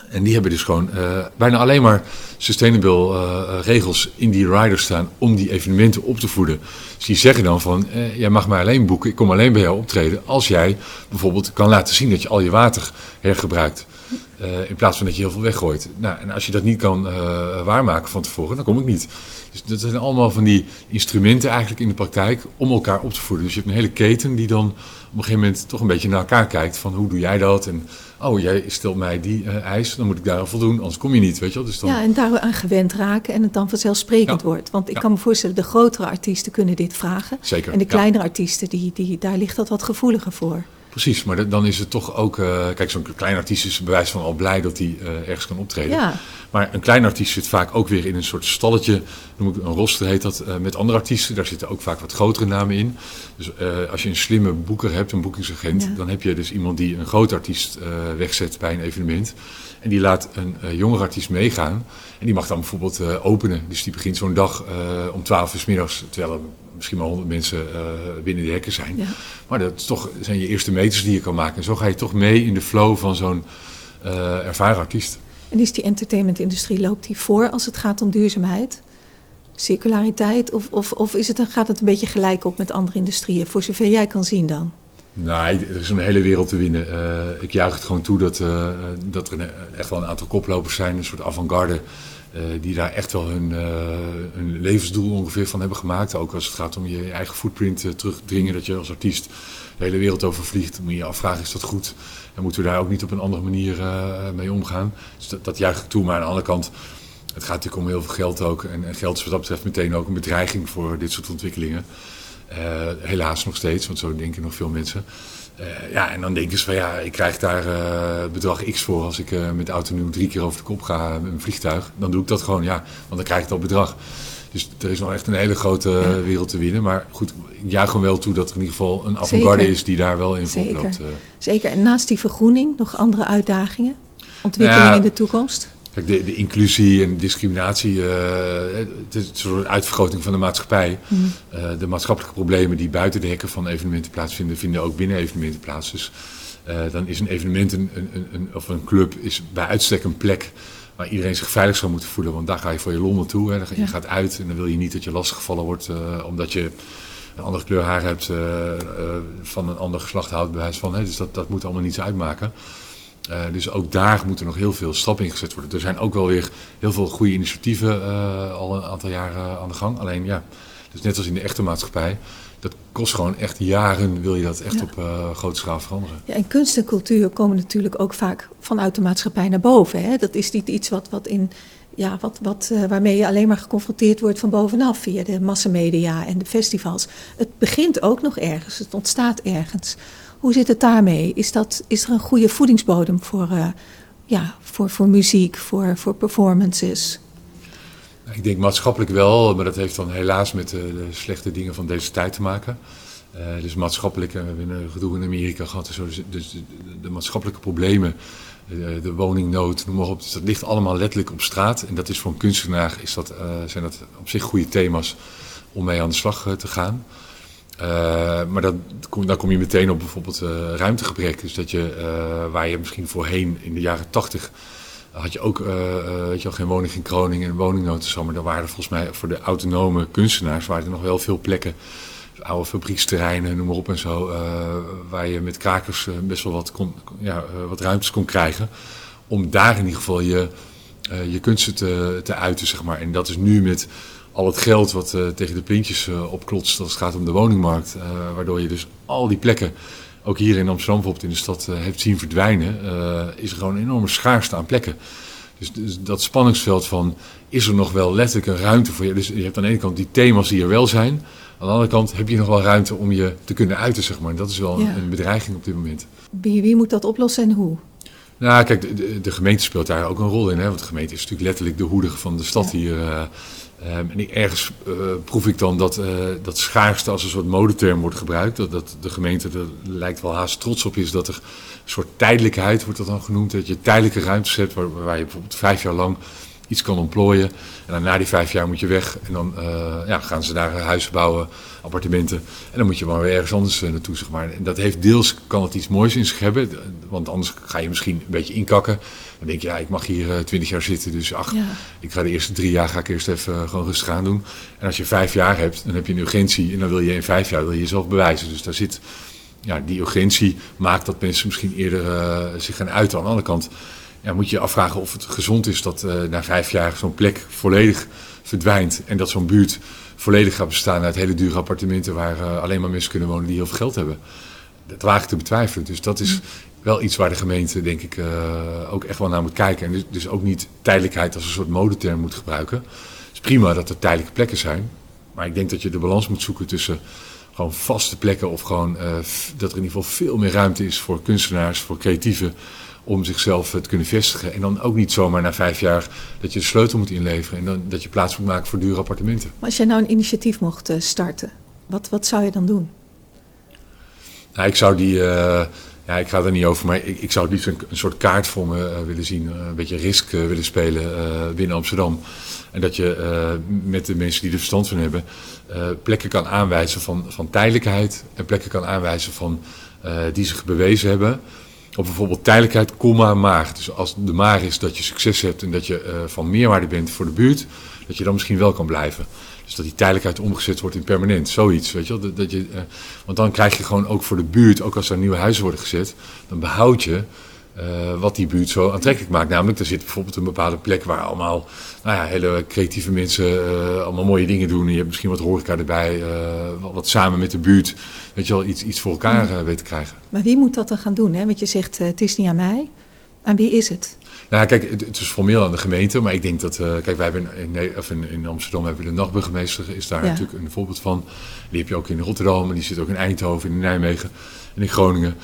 En die hebben dus gewoon uh, bijna alleen maar sustainable regels in die riders staan om die evenementen op te voeden. Dus die zeggen dan van, jij mag mij alleen boeken, ik kom alleen bij jou optreden als jij bijvoorbeeld kan laten zien dat je al je water hergebruikt. In plaats van dat je heel veel weggooit. Nou, en als je dat niet kan waarmaken van tevoren, dan kom ik niet. Dus dat zijn allemaal van die instrumenten eigenlijk in de praktijk om elkaar op te voeden. Dus je hebt een hele keten die dan op een gegeven moment toch een beetje naar elkaar kijkt van hoe doe jij dat en oh, jij stelt mij die uh, eis, dan moet ik daar voldoen, anders kom je niet, weet je wel. Dus dan... Ja, en daar aan gewend raken en het dan vanzelfsprekend ja. wordt. Want ik ja. kan me voorstellen, de grotere artiesten kunnen dit vragen. Zeker. En de kleinere ja. artiesten, die, die, daar ligt dat wat gevoeliger voor. Precies, maar dan is het toch ook... Uh, kijk, zo'n klein artiest is bewijs van al blij dat hij uh, ergens kan optreden. Ja. Maar een klein artiest zit vaak ook weer in een soort stalletje, noem ik, een roster heet dat, uh, met andere artiesten. Daar zitten ook vaak wat grotere namen in. Dus als je een slimme boeker hebt, een boekingsagent, ja. dan heb je dus iemand die een groot artiest wegzet bij een evenement. En die laat een jongere artiest meegaan. En die mag dan bijvoorbeeld openen. Dus die begint zo'n dag om 12 uur s middags, terwijl er misschien maar 100 mensen uh, binnen de hekken zijn. Ja. Maar dat toch, zijn je eerste meters die je kan maken. En zo ga je toch mee in de flow van zo'n uh, ervaren artiest. En is die entertainmentindustrie, loopt die voor als het gaat om duurzaamheid? Circulariteit? Of, of, of is het, gaat het een beetje gelijk op met andere industrieën, voor zover jij kan zien dan? Nou, er is een hele wereld te winnen. Uh, ik juich het gewoon toe dat, dat er echt wel een aantal koplopers zijn, een soort avant-garde. Uh, die daar echt wel hun, hun, levensdoel ongeveer van hebben gemaakt. Ook als het gaat om je eigen footprint terugdringen. Dat je als artiest de hele wereld over vliegt. Moet je je afvragen, is dat goed? En moeten we daar ook niet op een andere manier mee omgaan? Dus dat, dat ik toe. Maar aan de andere kant, het gaat natuurlijk om heel veel geld ook. En, en geld is wat dat betreft meteen ook een bedreiging voor dit soort ontwikkelingen. Helaas nog steeds, want zo denken nog veel mensen. Uh, ja, en dan denken ze van ja, ik krijg daar uh, bedrag X voor als ik met de auto nu drie keer over de kop ga met een vliegtuig. Dan doe ik dat gewoon, ja, want dan krijg ik dat bedrag. Dus er is nog echt een hele grote wereld te winnen. Maar goed, ik juich gewoon wel toe dat er in ieder geval een avant-garde is die daar wel in Zeker. loopt. Zeker. En naast die vergroening nog andere uitdagingen? Ontwikkelingen Ja. in de toekomst? Kijk, de, de inclusie en discriminatie, uh, het is een soort uitvergroting van de maatschappij. Mm. Uh, de maatschappelijke problemen die buiten de hekken van evenementen plaatsvinden, vinden ook binnen evenementen plaats. Dus uh, dan is een evenement een, een, een, of een club is bij uitstek een plek waar iedereen zich veilig zou moeten voelen. Want daar ga je voor je lol naartoe. Hè. Je Ja. gaat uit en dan wil je niet dat je lastiggevallen wordt omdat je een andere kleur haar hebt, van een ander geslacht houdt, bij wijze van. Hè. Dus dat, dat moet allemaal niets uitmaken. Uh, dus ook daar moeten nog heel veel stappen in gezet worden. Er zijn ook wel weer heel veel goede initiatieven uh, al een aantal jaren aan de gang. Alleen ja, dus net als in de echte maatschappij, dat kost gewoon echt jaren wil je dat echt Ja. op uh, grote schaal veranderen. Ja, en kunst en cultuur komen natuurlijk ook vaak vanuit de maatschappij naar boven. Hè? Dat is niet iets wat, wat in, ja, wat, wat, uh, waarmee je alleen maar geconfronteerd wordt van bovenaf via de massamedia en de festivals. Het begint ook nog ergens, het ontstaat ergens. Hoe zit het daarmee? Is, dat, is er een goede voedingsbodem voor, uh, ja, voor, voor muziek, voor, voor performances? Ik denk maatschappelijk wel, maar dat heeft dan helaas met de, de slechte dingen van deze tijd te maken. Uh, dus maatschappelijk, we hebben een gedoe in Amerika gehad, dus de, de, maatschappelijke problemen de, woningnood, noem maar op. Dus dat ligt allemaal letterlijk op straat. En dat is voor een kunstenaar is dat, zijn dat op zich goede thema's om mee aan de slag te gaan. Uh, maar dat, dan kom je meteen op bijvoorbeeld ruimtegebrek. Dus dat je, waar je misschien voorheen in de jaren tachtig had je ook weet je wel, geen woning in Groningen en woningnood en zo. Maar dan waren volgens mij voor de autonome kunstenaars waren er nog wel veel plekken oude fabrieksterreinen, noem maar op en zo. Waar je met krakers best wel wat, kon, ja, wat ruimtes kon krijgen. Om daar in ieder geval je, je kunsten te, te uiten, zeg maar. En dat is nu met al het geld wat tegen de pintjes opklotst als het gaat om de woningmarkt. waardoor je dus al die plekken, ook hier in Amsterdam bijvoorbeeld in de stad, hebt zien verdwijnen. is er gewoon een enorme schaarste aan plekken. Dus, dus, dat spanningsveld van, is er nog wel letterlijk een ruimte voor je? Dus je hebt aan de ene kant die thema's die er wel zijn... Aan de andere kant heb je nog wel ruimte om je te kunnen uiten, zeg maar. Dat is wel ja. een bedreiging op dit moment. Wie, wie moet dat oplossen en hoe? Nou, kijk, de, de, gemeente speelt daar ook een rol in. Hè? Want de gemeente is natuurlijk letterlijk de hoeder van de stad ja. hier. Um, en ergens uh, proef ik dan dat, uh, dat schaarste als een soort modeterm wordt gebruikt. Dat, dat de gemeente er lijkt wel haast trots op is dat er een soort tijdelijkheid wordt dat dan genoemd. Dat je tijdelijke ruimtes hebt waar, waar je bijvoorbeeld vijf jaar lang iets kan ontplooien. En dan na die vijf jaar moet je weg. En dan uh, ja, gaan ze daar huizen bouwen, appartementen. En dan moet je maar weer ergens anders naartoe, zeg maar. En dat heeft deels, kan het iets moois in zich hebben. Want anders ga je misschien een beetje inkakken. Dan denk je, ja, ik mag hier uh, twintig jaar zitten. Dus ach, ja. ik ga de eerste drie jaar ga ik eerst even gewoon rustig aan doen. En als je vijf jaar hebt, dan heb je een urgentie. En dan wil je in vijf jaar wil je jezelf bewijzen. Dus daar zit, ja, die urgentie maakt dat mensen misschien eerder zich gaan uiten. Aan de andere kant ja, moet je je afvragen of het gezond is dat uh, na vijf jaar zo'n plek volledig verdwijnt. En dat zo'n buurt volledig gaat bestaan uit hele dure appartementen waar uh, alleen maar mensen kunnen wonen die heel veel geld hebben. Dat waag ik te betwijfelen. Dus dat is wel iets waar de gemeente, denk ik, uh, ook echt wel naar moet kijken. En dus, dus, ook niet tijdelijkheid als een soort modeterm moet gebruiken. Het is prima dat er tijdelijke plekken zijn. Maar ik denk dat je de balans moet zoeken tussen gewoon vaste plekken of gewoon dat er in ieder geval veel meer ruimte is voor kunstenaars, voor creatieven om zichzelf te kunnen vestigen. En dan ook niet zomaar na vijf jaar dat je de sleutel moet inleveren en dan dat je plaats moet maken voor dure appartementen. Maar als jij nou een initiatief mocht starten, wat, wat zou je dan doen? Nou, ik zou die, uh, ja, ik ga er niet over, maar ik, zou liefst een, soort kaart voor me uh, willen zien, uh, een beetje risk willen spelen binnen Amsterdam. En dat je met de mensen die er verstand van hebben, plekken kan aanwijzen van, van tijdelijkheid en plekken kan aanwijzen van die zich bewezen hebben. Of bijvoorbeeld tijdelijkheid, komma, maar. Dus als de maar is dat je succes hebt en dat je uh, van meerwaarde bent voor de buurt, dat je dan misschien wel kan blijven. Dus dat die tijdelijkheid omgezet wordt in permanent, zoiets, weet je wel. Dat, je, uh, want dan krijg je gewoon ook voor de buurt, ook als er nieuwe huizen worden gezet, dan behoud je uh, wat die buurt zo aantrekkelijk maakt. Namelijk, er zit bijvoorbeeld een bepaalde plek waar allemaal nou ja, hele creatieve mensen uh, allemaal mooie dingen doen. En je hebt misschien wat horeca erbij, uh, wat, samen met de buurt, weet je wel, iets, iets voor elkaar weet te krijgen. Maar wie moet dat dan gaan doen? Hè? Want je zegt, het is niet aan mij. Aan wie is het? Nou, kijk, het, het is formeel aan de gemeente, maar ik denk dat, kijk, wij hebben in, of in, in, Amsterdam hebben we de nachtburgemeester, is daar ja. natuurlijk een voorbeeld van. Die heb je ook in Rotterdam, en die zit ook in Eindhoven, in Nijmegen en in Groningen.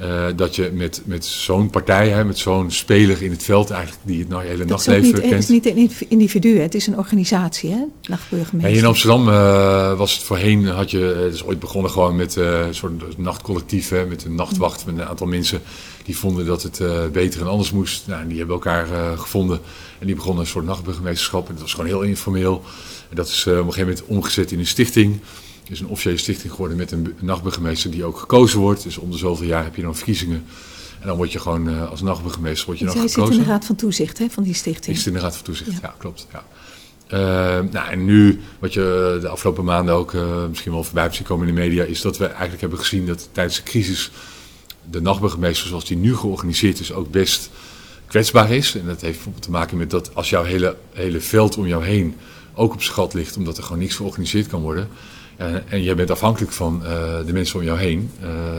Uh, dat je met, met zo'n partij, hè, met zo'n speler in het veld eigenlijk, die het nou hele nachtleven niet, kent. Het is niet een individu, het is een organisatie, hè, nachtburgemeester. Ja, in Amsterdam uh, was het voorheen, had je, het is ooit begonnen gewoon met uh, een soort nachtcollectief, hè, met een nachtwacht, met een aantal mensen die vonden dat het beter en anders moest. Nou, die hebben elkaar gevonden en die begonnen een soort nachtburgemeesterschap. En dat was gewoon heel informeel. En dat is op een gegeven moment omgezet in een stichting is een officiële stichting geworden met een nachtburgemeester die ook gekozen wordt. Dus om de zoveel jaar heb je dan verkiezingen. En dan word je gewoon uh, als nachtburgemeester word je nog gekozen. zit in de raad van toezicht hè, van die stichting. Is in de raad van toezicht, ja, ja klopt. Ja. Uh, nou, en nu, wat je de afgelopen maanden ook uh, misschien wel voorbij hebt zien komen in de media, is dat we eigenlijk hebben gezien dat tijdens de crisis de nachtburgemeester zoals die nu georganiseerd is ook best kwetsbaar is. En dat heeft bijvoorbeeld te maken met dat als jouw hele, hele veld om jou heen ook op schat ligt, omdat er gewoon niks georganiseerd kan worden, en jij bent afhankelijk van de mensen om jou heen,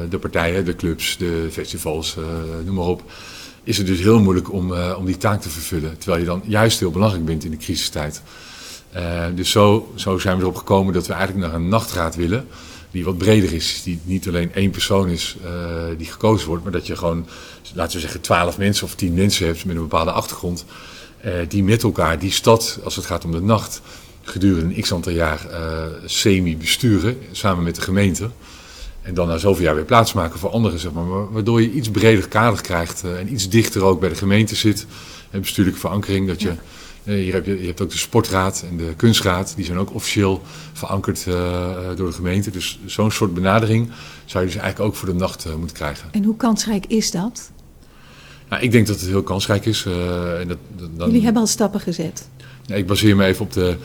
de partijen, de clubs, de festivals, noem maar op. Is het dus heel moeilijk om, om die taak te vervullen. Terwijl je dan juist heel belangrijk bent in de crisistijd. dus zo, zo zijn we erop gekomen dat we eigenlijk naar een nachtraad willen die wat breder is. Die niet alleen één persoon is die gekozen wordt, maar dat je gewoon, laten we zeggen, twaalf mensen of tien mensen hebt met een bepaalde achtergrond. Die met elkaar die stad, als het gaat om de nacht, gedurende een x aantal jaar uh, semi-besturen, samen met de gemeente. En dan na zoveel jaar weer plaatsmaken voor anderen, zeg maar. Waardoor je iets breder kader krijgt en iets dichter ook bij de gemeente zit. En bestuurlijke verankering, dat je... Ja eh, hier heb je, je hebt ook de sportraad en de kunstraad. Die zijn ook officieel verankerd uh, door de gemeente. Dus zo'n soort benadering zou je dus eigenlijk ook voor de nacht uh, moeten krijgen. En hoe kansrijk is dat? Nou, ik denk dat het heel kansrijk is. en dat, dan... Jullie hebben al stappen gezet. Ja, ik baseer me even op de...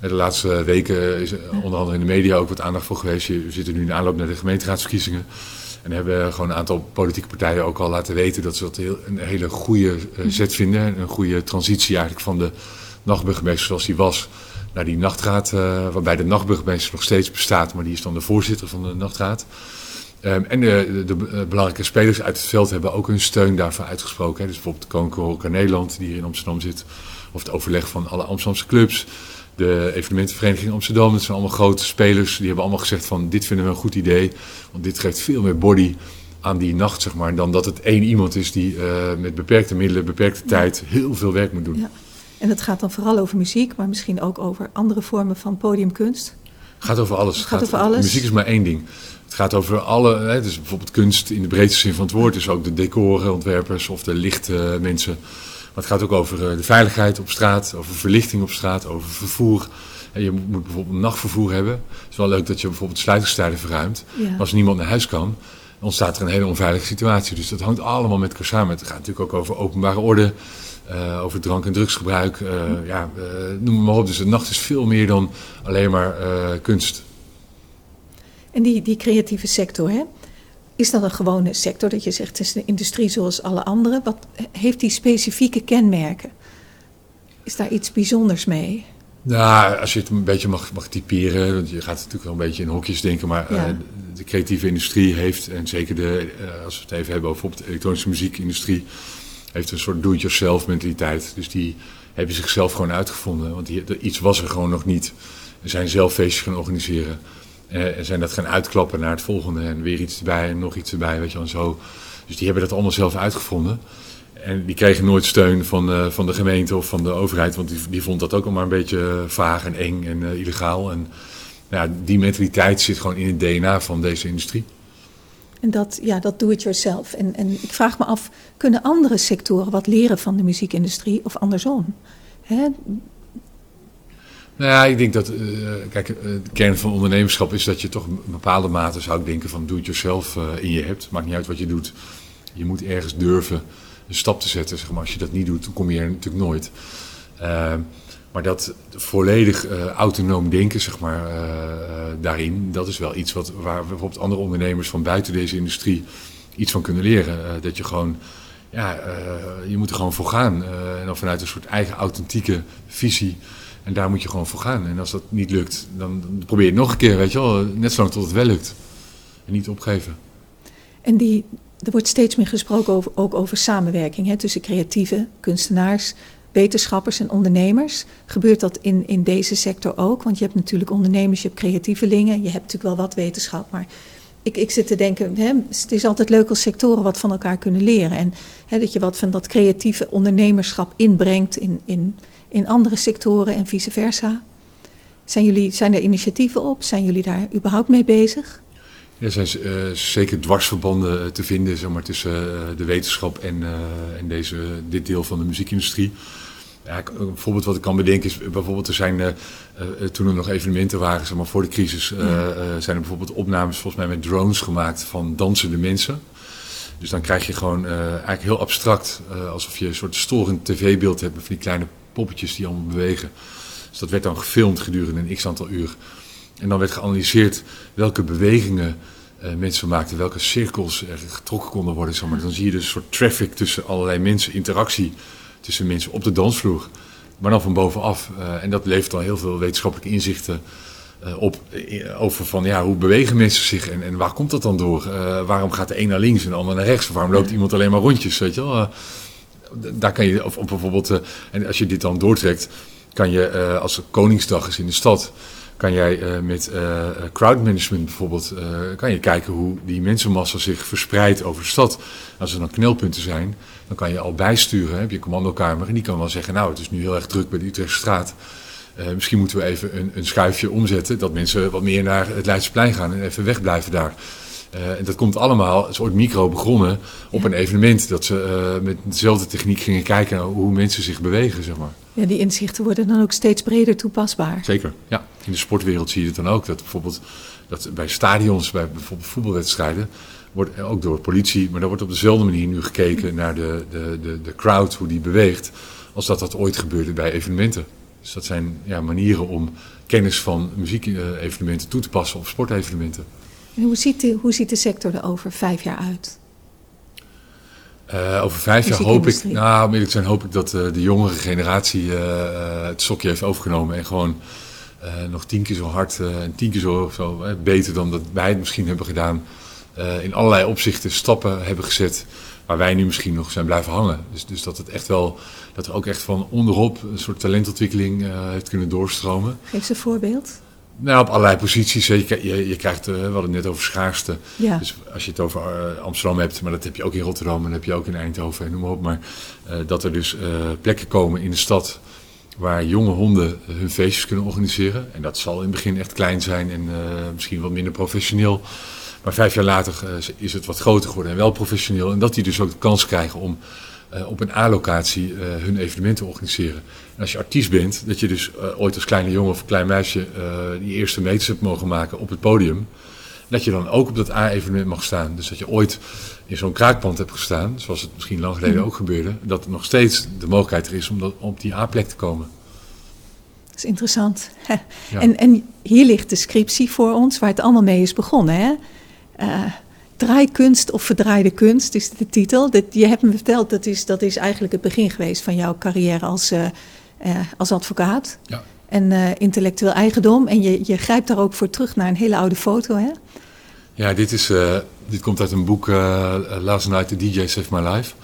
De laatste weken is onder andere in de media ook wat aandacht voor geweest. We zitten nu in aanloop naar de gemeenteraadsverkiezingen. En hebben gewoon een aantal politieke partijen ook al laten weten dat ze dat heel, een hele goede uh, zet vinden. Een goede transitie eigenlijk van de nachtburgemeester zoals die was naar die nachtraad. Uh, waarbij de nachtburgemeester nog steeds bestaat, maar die is dan de voorzitter van de nachtraad. Um, en de, de, de, belangrijke spelers uit het veld hebben ook hun steun daarvoor uitgesproken. Hè. Dus bijvoorbeeld de Koninklijke Nederland, die hier in Amsterdam zit. Of het overleg van alle Amsterdamse clubs de evenementenvereniging Amsterdam. Dat zijn allemaal grote spelers. Die hebben allemaal gezegd van dit vinden we een goed idee. Want dit geeft veel meer body aan die nacht, zeg maar. Dan dat het één iemand is die uh, met beperkte middelen, beperkte tijd heel veel werk moet doen. Ja. En het gaat dan vooral over muziek, maar misschien ook over andere vormen van podiumkunst? Het gaat over alles. Het gaat, over alles. Muziek is maar één ding. Het gaat over alle, hè, dus bijvoorbeeld kunst in de breedste zin van het woord. Dus ook de decorenontwerpers of de lichtmensen. Maar het gaat ook over eh, de veiligheid op straat, over verlichting op straat, over vervoer. En je moet bijvoorbeeld nachtvervoer hebben. Het is wel leuk dat je bijvoorbeeld sluitingstijden verruimt. Maar als niemand naar huis kan, ontstaat er een hele onveilige situatie. Dus dat hangt allemaal met elkaar samen. Het gaat natuurlijk ook over openbare orde, uh, over drank- en drugsgebruik. Uh, ja, uh, noem maar op. Dus de nacht is veel meer dan alleen maar kunst. En die, die creatieve sector, hè? Is dat een gewone sector dat je zegt, het is een industrie zoals alle andere? Wat heeft die specifieke kenmerken? Is daar iets bijzonders mee? Nou, als je het een beetje mag, mag typeren, want je gaat natuurlijk wel een beetje in hokjes denken, maar ja. uh, de creatieve industrie heeft, en zeker de, uh, als we het even hebben over bijvoorbeeld de elektronische muziekindustrie, heeft een soort do-it-yourself mentaliteit. Dus die hebben zichzelf gewoon uitgevonden, want die, iets was er gewoon nog niet. Ze zijn zelf feestjes gaan organiseren. En zijn dat gaan uitklappen naar het volgende en weer iets erbij en nog iets erbij, weet je wel, zo. Dus die hebben dat allemaal zelf uitgevonden. En die kregen nooit steun van, uh, van de gemeente of van de overheid, want die, die vond dat ook al maar een beetje vaag en eng en uh, illegaal. En ja, die mentaliteit zit gewoon in het DNA van deze industrie. En dat, ja, dat doe it yourself. En, en ik vraag me af, kunnen andere sectoren wat leren van de muziekindustrie of andersom? Hè? Nou ja, ik denk dat, uh, kijk, de kern van ondernemerschap is dat je toch een bepaalde mate, zou ik denken, van do-it-yourself in je hebt. Maakt niet uit wat je doet. Je moet ergens durven een stap te zetten. Zeg maar. Als je dat niet doet, dan kom je er natuurlijk nooit. Uh, maar dat volledig autonoom denken, zeg maar, daarin, dat is wel iets wat, waar bijvoorbeeld andere ondernemers van buiten deze industrie iets van kunnen leren. dat je gewoon, ja, je moet er gewoon voor gaan. en dan vanuit een soort eigen authentieke visie. En daar moet je gewoon voor gaan. En als dat niet lukt, dan, probeer je het nog een keer, weet je wel. Net zolang tot het wel lukt. En niet opgeven. En die, er wordt steeds meer gesproken over, ook over samenwerking hè, tussen creatieve kunstenaars, wetenschappers en ondernemers. Gebeurt dat in, in deze sector ook? Want je hebt natuurlijk ondernemers, je hebt creatievelingen, je hebt natuurlijk wel wat wetenschap, maar ik, ik zit te denken, hè, het is altijd leuk als sectoren wat van elkaar kunnen leren. En hè, dat je wat van dat creatieve ondernemerschap inbrengt in, in, in andere sectoren en vice versa. Zijn, jullie, zijn er initiatieven op? Zijn jullie daar überhaupt mee bezig? Er zijn uh, zeker dwarsverbanden eh, te vinden zeg tussen uh, de wetenschap en, en deze, dit deel van de muziekindustrie. Ja, een voorbeeld wat ik kan bedenken is bijvoorbeeld, er zijn toen er nog evenementen waren zeg maar, voor de crisis, ja. zijn er bijvoorbeeld opnames volgens mij met drones gemaakt van dansende mensen. Dus dan krijg je gewoon eigenlijk heel abstract, alsof je een soort storend tv-beeld hebt van die kleine poppetjes die allemaal bewegen. Dus dat werd dan gefilmd gedurende een x aantal uur. En dan werd geanalyseerd welke bewegingen uh, mensen maakten, welke cirkels er getrokken konden worden. Zeg maar. Dan zie je dus een soort traffic tussen allerlei mensen, interactie tussen mensen op de dansvloer. Maar dan van bovenaf. Uh, en dat levert dan heel veel wetenschappelijke inzichten op, over van ja, hoe bewegen mensen zich en, en waar komt dat dan door? waarom gaat de een naar links en de ander naar rechts? Of waarom loopt iemand alleen maar rondjes? Weet je wel? daar kan je, of, of bijvoorbeeld, en als je dit dan doortrekt, kan je als Koningsdag is in de stad, kan jij uh, met uh, crowdmanagement bijvoorbeeld, uh, kan je kijken hoe die mensenmassa zich verspreidt over de stad. Als er dan knelpunten zijn, dan kan je al bijsturen, heb je commandokamer en die kan wel zeggen, nou het is nu heel erg druk bij de Utrechtstraat. misschien moeten we even een, een, schuifje omzetten, dat mensen wat meer naar het Leidseplein gaan en even wegblijven daar. En dat komt allemaal, een soort micro begonnen op een evenement. Dat ze met dezelfde techniek gingen kijken hoe mensen zich bewegen, zeg maar. Ja, die inzichten worden dan ook steeds breder toepasbaar. Zeker, ja. In de sportwereld zie je het dan ook. Dat bijvoorbeeld dat bij stadions, bij bijvoorbeeld voetbalwedstrijden, wordt ook door politie, maar daar wordt op dezelfde manier nu gekeken naar de, de, de, de crowd, hoe die beweegt, als dat dat ooit gebeurde bij evenementen. Dus dat zijn ja, manieren om kennis van muziekevenementen toe te passen op sportevenementen. Hoe ziet de, hoe ziet de sector er over vijf jaar uit? Uh, over vijf jaar hoop ik, nou, om zijn, hoop ik dat uh, de jongere generatie uh, het sokje heeft overgenomen en gewoon nog tien keer zo hard en tien keer zo, zo beter dan dat wij het misschien hebben gedaan, in allerlei opzichten stappen hebben gezet waar wij nu misschien nog zijn blijven hangen. Dus, dus dat het echt wel, dat er ook echt van onderop een soort talentontwikkeling heeft kunnen doorstromen. Geef ze een voorbeeld. Nou, op allerlei posities. Je, je, je krijgt, uh, we hadden het net over schaarste. Ja. Dus als je het over uh, Amsterdam hebt, maar dat heb je ook in Rotterdam en dat heb je ook in Eindhoven en noem maar op. Maar uh, dat er dus plekken komen in de stad waar jonge honden hun feestjes kunnen organiseren. En dat zal in het begin echt klein zijn en misschien wat minder professioneel. Maar vijf jaar later is het wat groter geworden en wel professioneel. En dat die dus ook de kans krijgen om uh, op een A-locatie uh, hun evenementen organiseren. En als je artiest bent, dat je dus uh, ooit als kleine jongen of klein meisje die eerste meters hebt mogen maken op het podium. Dat je dan ook op dat A-evenement mag staan. Dus dat je ooit in zo'n kraakpand hebt gestaan, zoals het misschien lang geleden ook gebeurde. Dat er nog steeds de mogelijkheid er is om dat, op die A-plek te komen. Dat is interessant. Ja. En, en hier ligt de scriptie voor ons, waar het allemaal mee is begonnen. Hè? Draaikunst of verdraaide kunst is de titel. Dat, je hebt me verteld, dat is, dat is eigenlijk het begin geweest van jouw carrière als, uh, uh, als advocaat. Ja. En uh, intellectueel eigendom. En je, je grijpt daar ook voor terug naar een hele oude foto, hè? Ja, dit, is, dit komt uit een boek Last Night the DJ Saved My Life.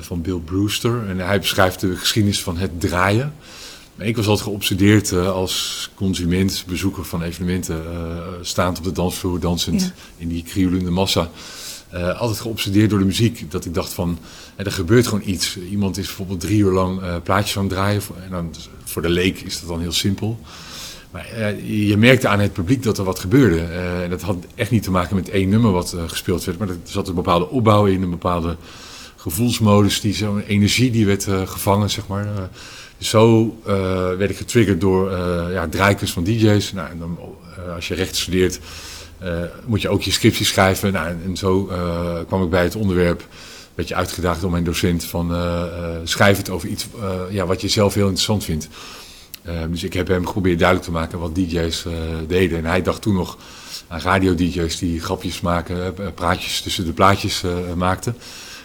van Bill Brewster. En hij beschrijft de geschiedenis van het draaien. Ik was altijd geobsedeerd uh, als consument, bezoeker van evenementen, uh, staand op de dansvloer, dansend ja. in die krielende massa. Uh, altijd geobsedeerd door de muziek. Dat ik dacht van, er gebeurt gewoon iets. Iemand is bijvoorbeeld drie uur lang plaatjes aan het draaien. En dan, voor de leek is dat dan heel simpel. Maar je merkte aan het publiek dat er wat gebeurde. en dat had echt niet te maken met één nummer wat gespeeld werd. Maar er zat een bepaalde opbouw in, een bepaalde gevoelsmodus, die zo'n energie die werd gevangen, zeg maar zo uh, werd ik getriggerd door uh, ja, van DJ's. Nou, en dan, uh, als je recht studeert, moet je ook je scriptie schrijven. Nou, en, zo kwam ik bij het onderwerp. Werd je uitgedaagd door mijn docent van schrijf het over iets ja, wat je zelf heel interessant vindt. dus ik heb hem geprobeerd duidelijk te maken wat DJ's deden. En hij dacht toen nog aan radio-DJ's die grapjes maken, praatjes tussen de plaatjes maakten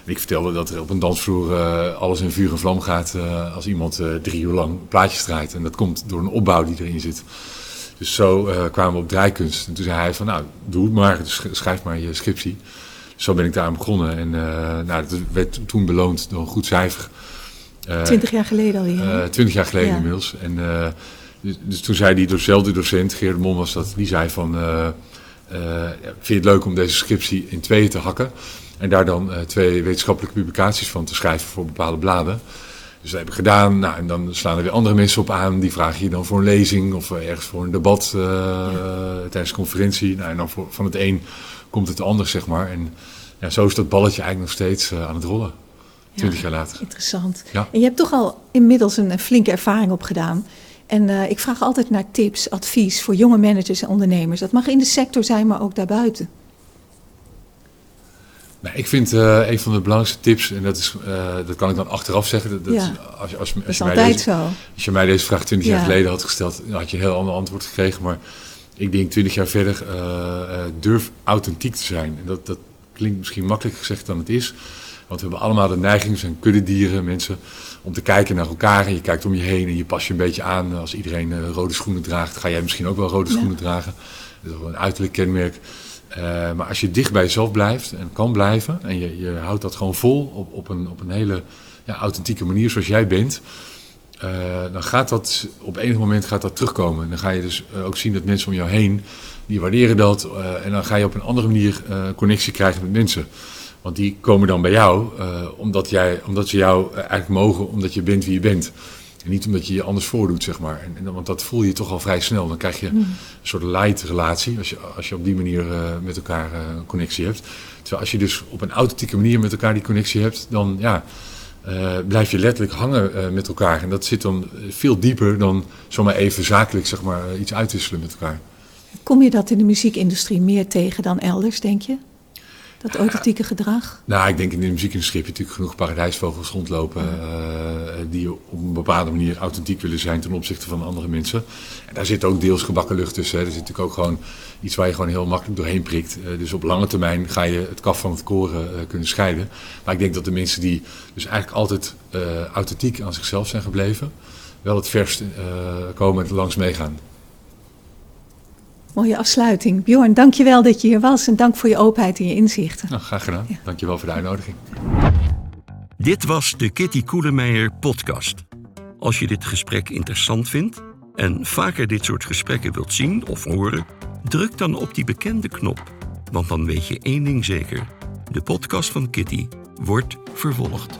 ik vertelde dat er op een dansvloer uh, alles in vuur en vlam gaat uh, als iemand uh, drie uur lang plaatjes draait. En dat komt door een opbouw die erin zit. Dus zo kwamen we op draaikunst. En toen zei hij van nou, doe het maar, dus schrijf maar je scriptie. Dus zo ben ik daar begonnen. En nou, dat werd toen beloond door een goed cijfer. Twintig jaar geleden alweer? Twintig jaar geleden ja. inmiddels. En dus, dus, toen zei die dezelfde docent, Geert Mon was dat, die zei van... vind je het leuk om deze scriptie in tweeën te hakken? En daar dan uh, twee wetenschappelijke publicaties van te schrijven voor bepaalde bladen. Dus dat heb ik gedaan. Nou, en dan slaan er weer andere mensen op aan. Die vragen je dan voor een lezing of uh, ergens voor een debat uh, ja. tijdens een conferentie. Nou, en dan voor, van het een komt het ander, zeg maar. En ja, zo is dat balletje eigenlijk nog steeds aan het rollen. Twintig ja, jaar later. Interessant. Ja. En je hebt toch al inmiddels een, een flinke ervaring opgedaan. En uh, ik vraag altijd naar tips, advies voor jonge managers en ondernemers. Dat mag in de sector zijn, maar ook daarbuiten. Nou, ik vind uh, een van de belangrijkste tips, en dat, is, uh, dat kan ik dan achteraf zeggen. Dat, ja. als, als, als, dat is je altijd deze, zo. Als je mij deze vraag 20 Ja. jaar geleden had gesteld, dan had je een heel ander antwoord gekregen. Maar ik denk 20 jaar verder, uh, durf authentiek te zijn. En dat, dat klinkt misschien makkelijker gezegd dan het is. Want we hebben allemaal de neiging, zijn kuddedieren, mensen, om te kijken naar elkaar. En je kijkt om je heen en je pas je een beetje aan. Als iedereen rode schoenen draagt, ga jij misschien ook wel rode schoenen dragen. Dat is wel een uiterlijk kenmerk. Uh, maar als je dicht bij jezelf blijft en kan blijven en je, je houdt dat gewoon vol op, op, een, op een hele ja, authentieke manier zoals jij bent, uh, dan gaat dat op enig moment gaat dat terugkomen. En dan ga je dus ook zien dat mensen om jou heen, die waarderen dat. En dan ga je op een andere manier connectie krijgen met mensen. Want die komen dan bij jou omdat, jij, omdat ze jou eigenlijk mogen, omdat je bent wie je bent. En niet omdat je je anders voordoet, zeg maar. En, en, want dat voel je toch al vrij snel. Dan krijg je een soort light relatie als je, als je op die manier uh, met elkaar uh, een connectie hebt. Terwijl als je dus op een authentieke manier met elkaar die connectie hebt, dan ja, uh, blijf je letterlijk hangen met elkaar. En dat zit dan veel dieper dan zomaar even zakelijk zeg maar, iets uitwisselen met elkaar. Kom je dat in de muziekindustrie meer tegen dan elders, denk je? Dat authentieke gedrag? Nou, ik denk in de muziekindustrie heb je natuurlijk genoeg paradijsvogels rondlopen. Uh, die op een bepaalde manier authentiek willen zijn ten opzichte van andere mensen. En daar zit ook deels gebakken lucht tussen. Er zit natuurlijk ook gewoon iets waar je gewoon heel makkelijk doorheen prikt. Uh, dus op lange termijn ga je het kaf van het koren kunnen scheiden. Maar ik denk dat de mensen die dus eigenlijk altijd authentiek aan zichzelf zijn gebleven, wel het verst komen en langs meegaan. Mooie afsluiting. Bjorn, dankjewel dat je hier was en dank voor je openheid en je inzichten. Nou, graag gedaan. Ja. Dankjewel voor de uitnodiging. Dit was de Kitty Koelemeijer podcast. Als je dit gesprek interessant vindt en vaker dit soort gesprekken wilt zien of horen, druk dan op die bekende knop. Want dan weet je één ding zeker: de podcast van Kitty wordt vervolgd.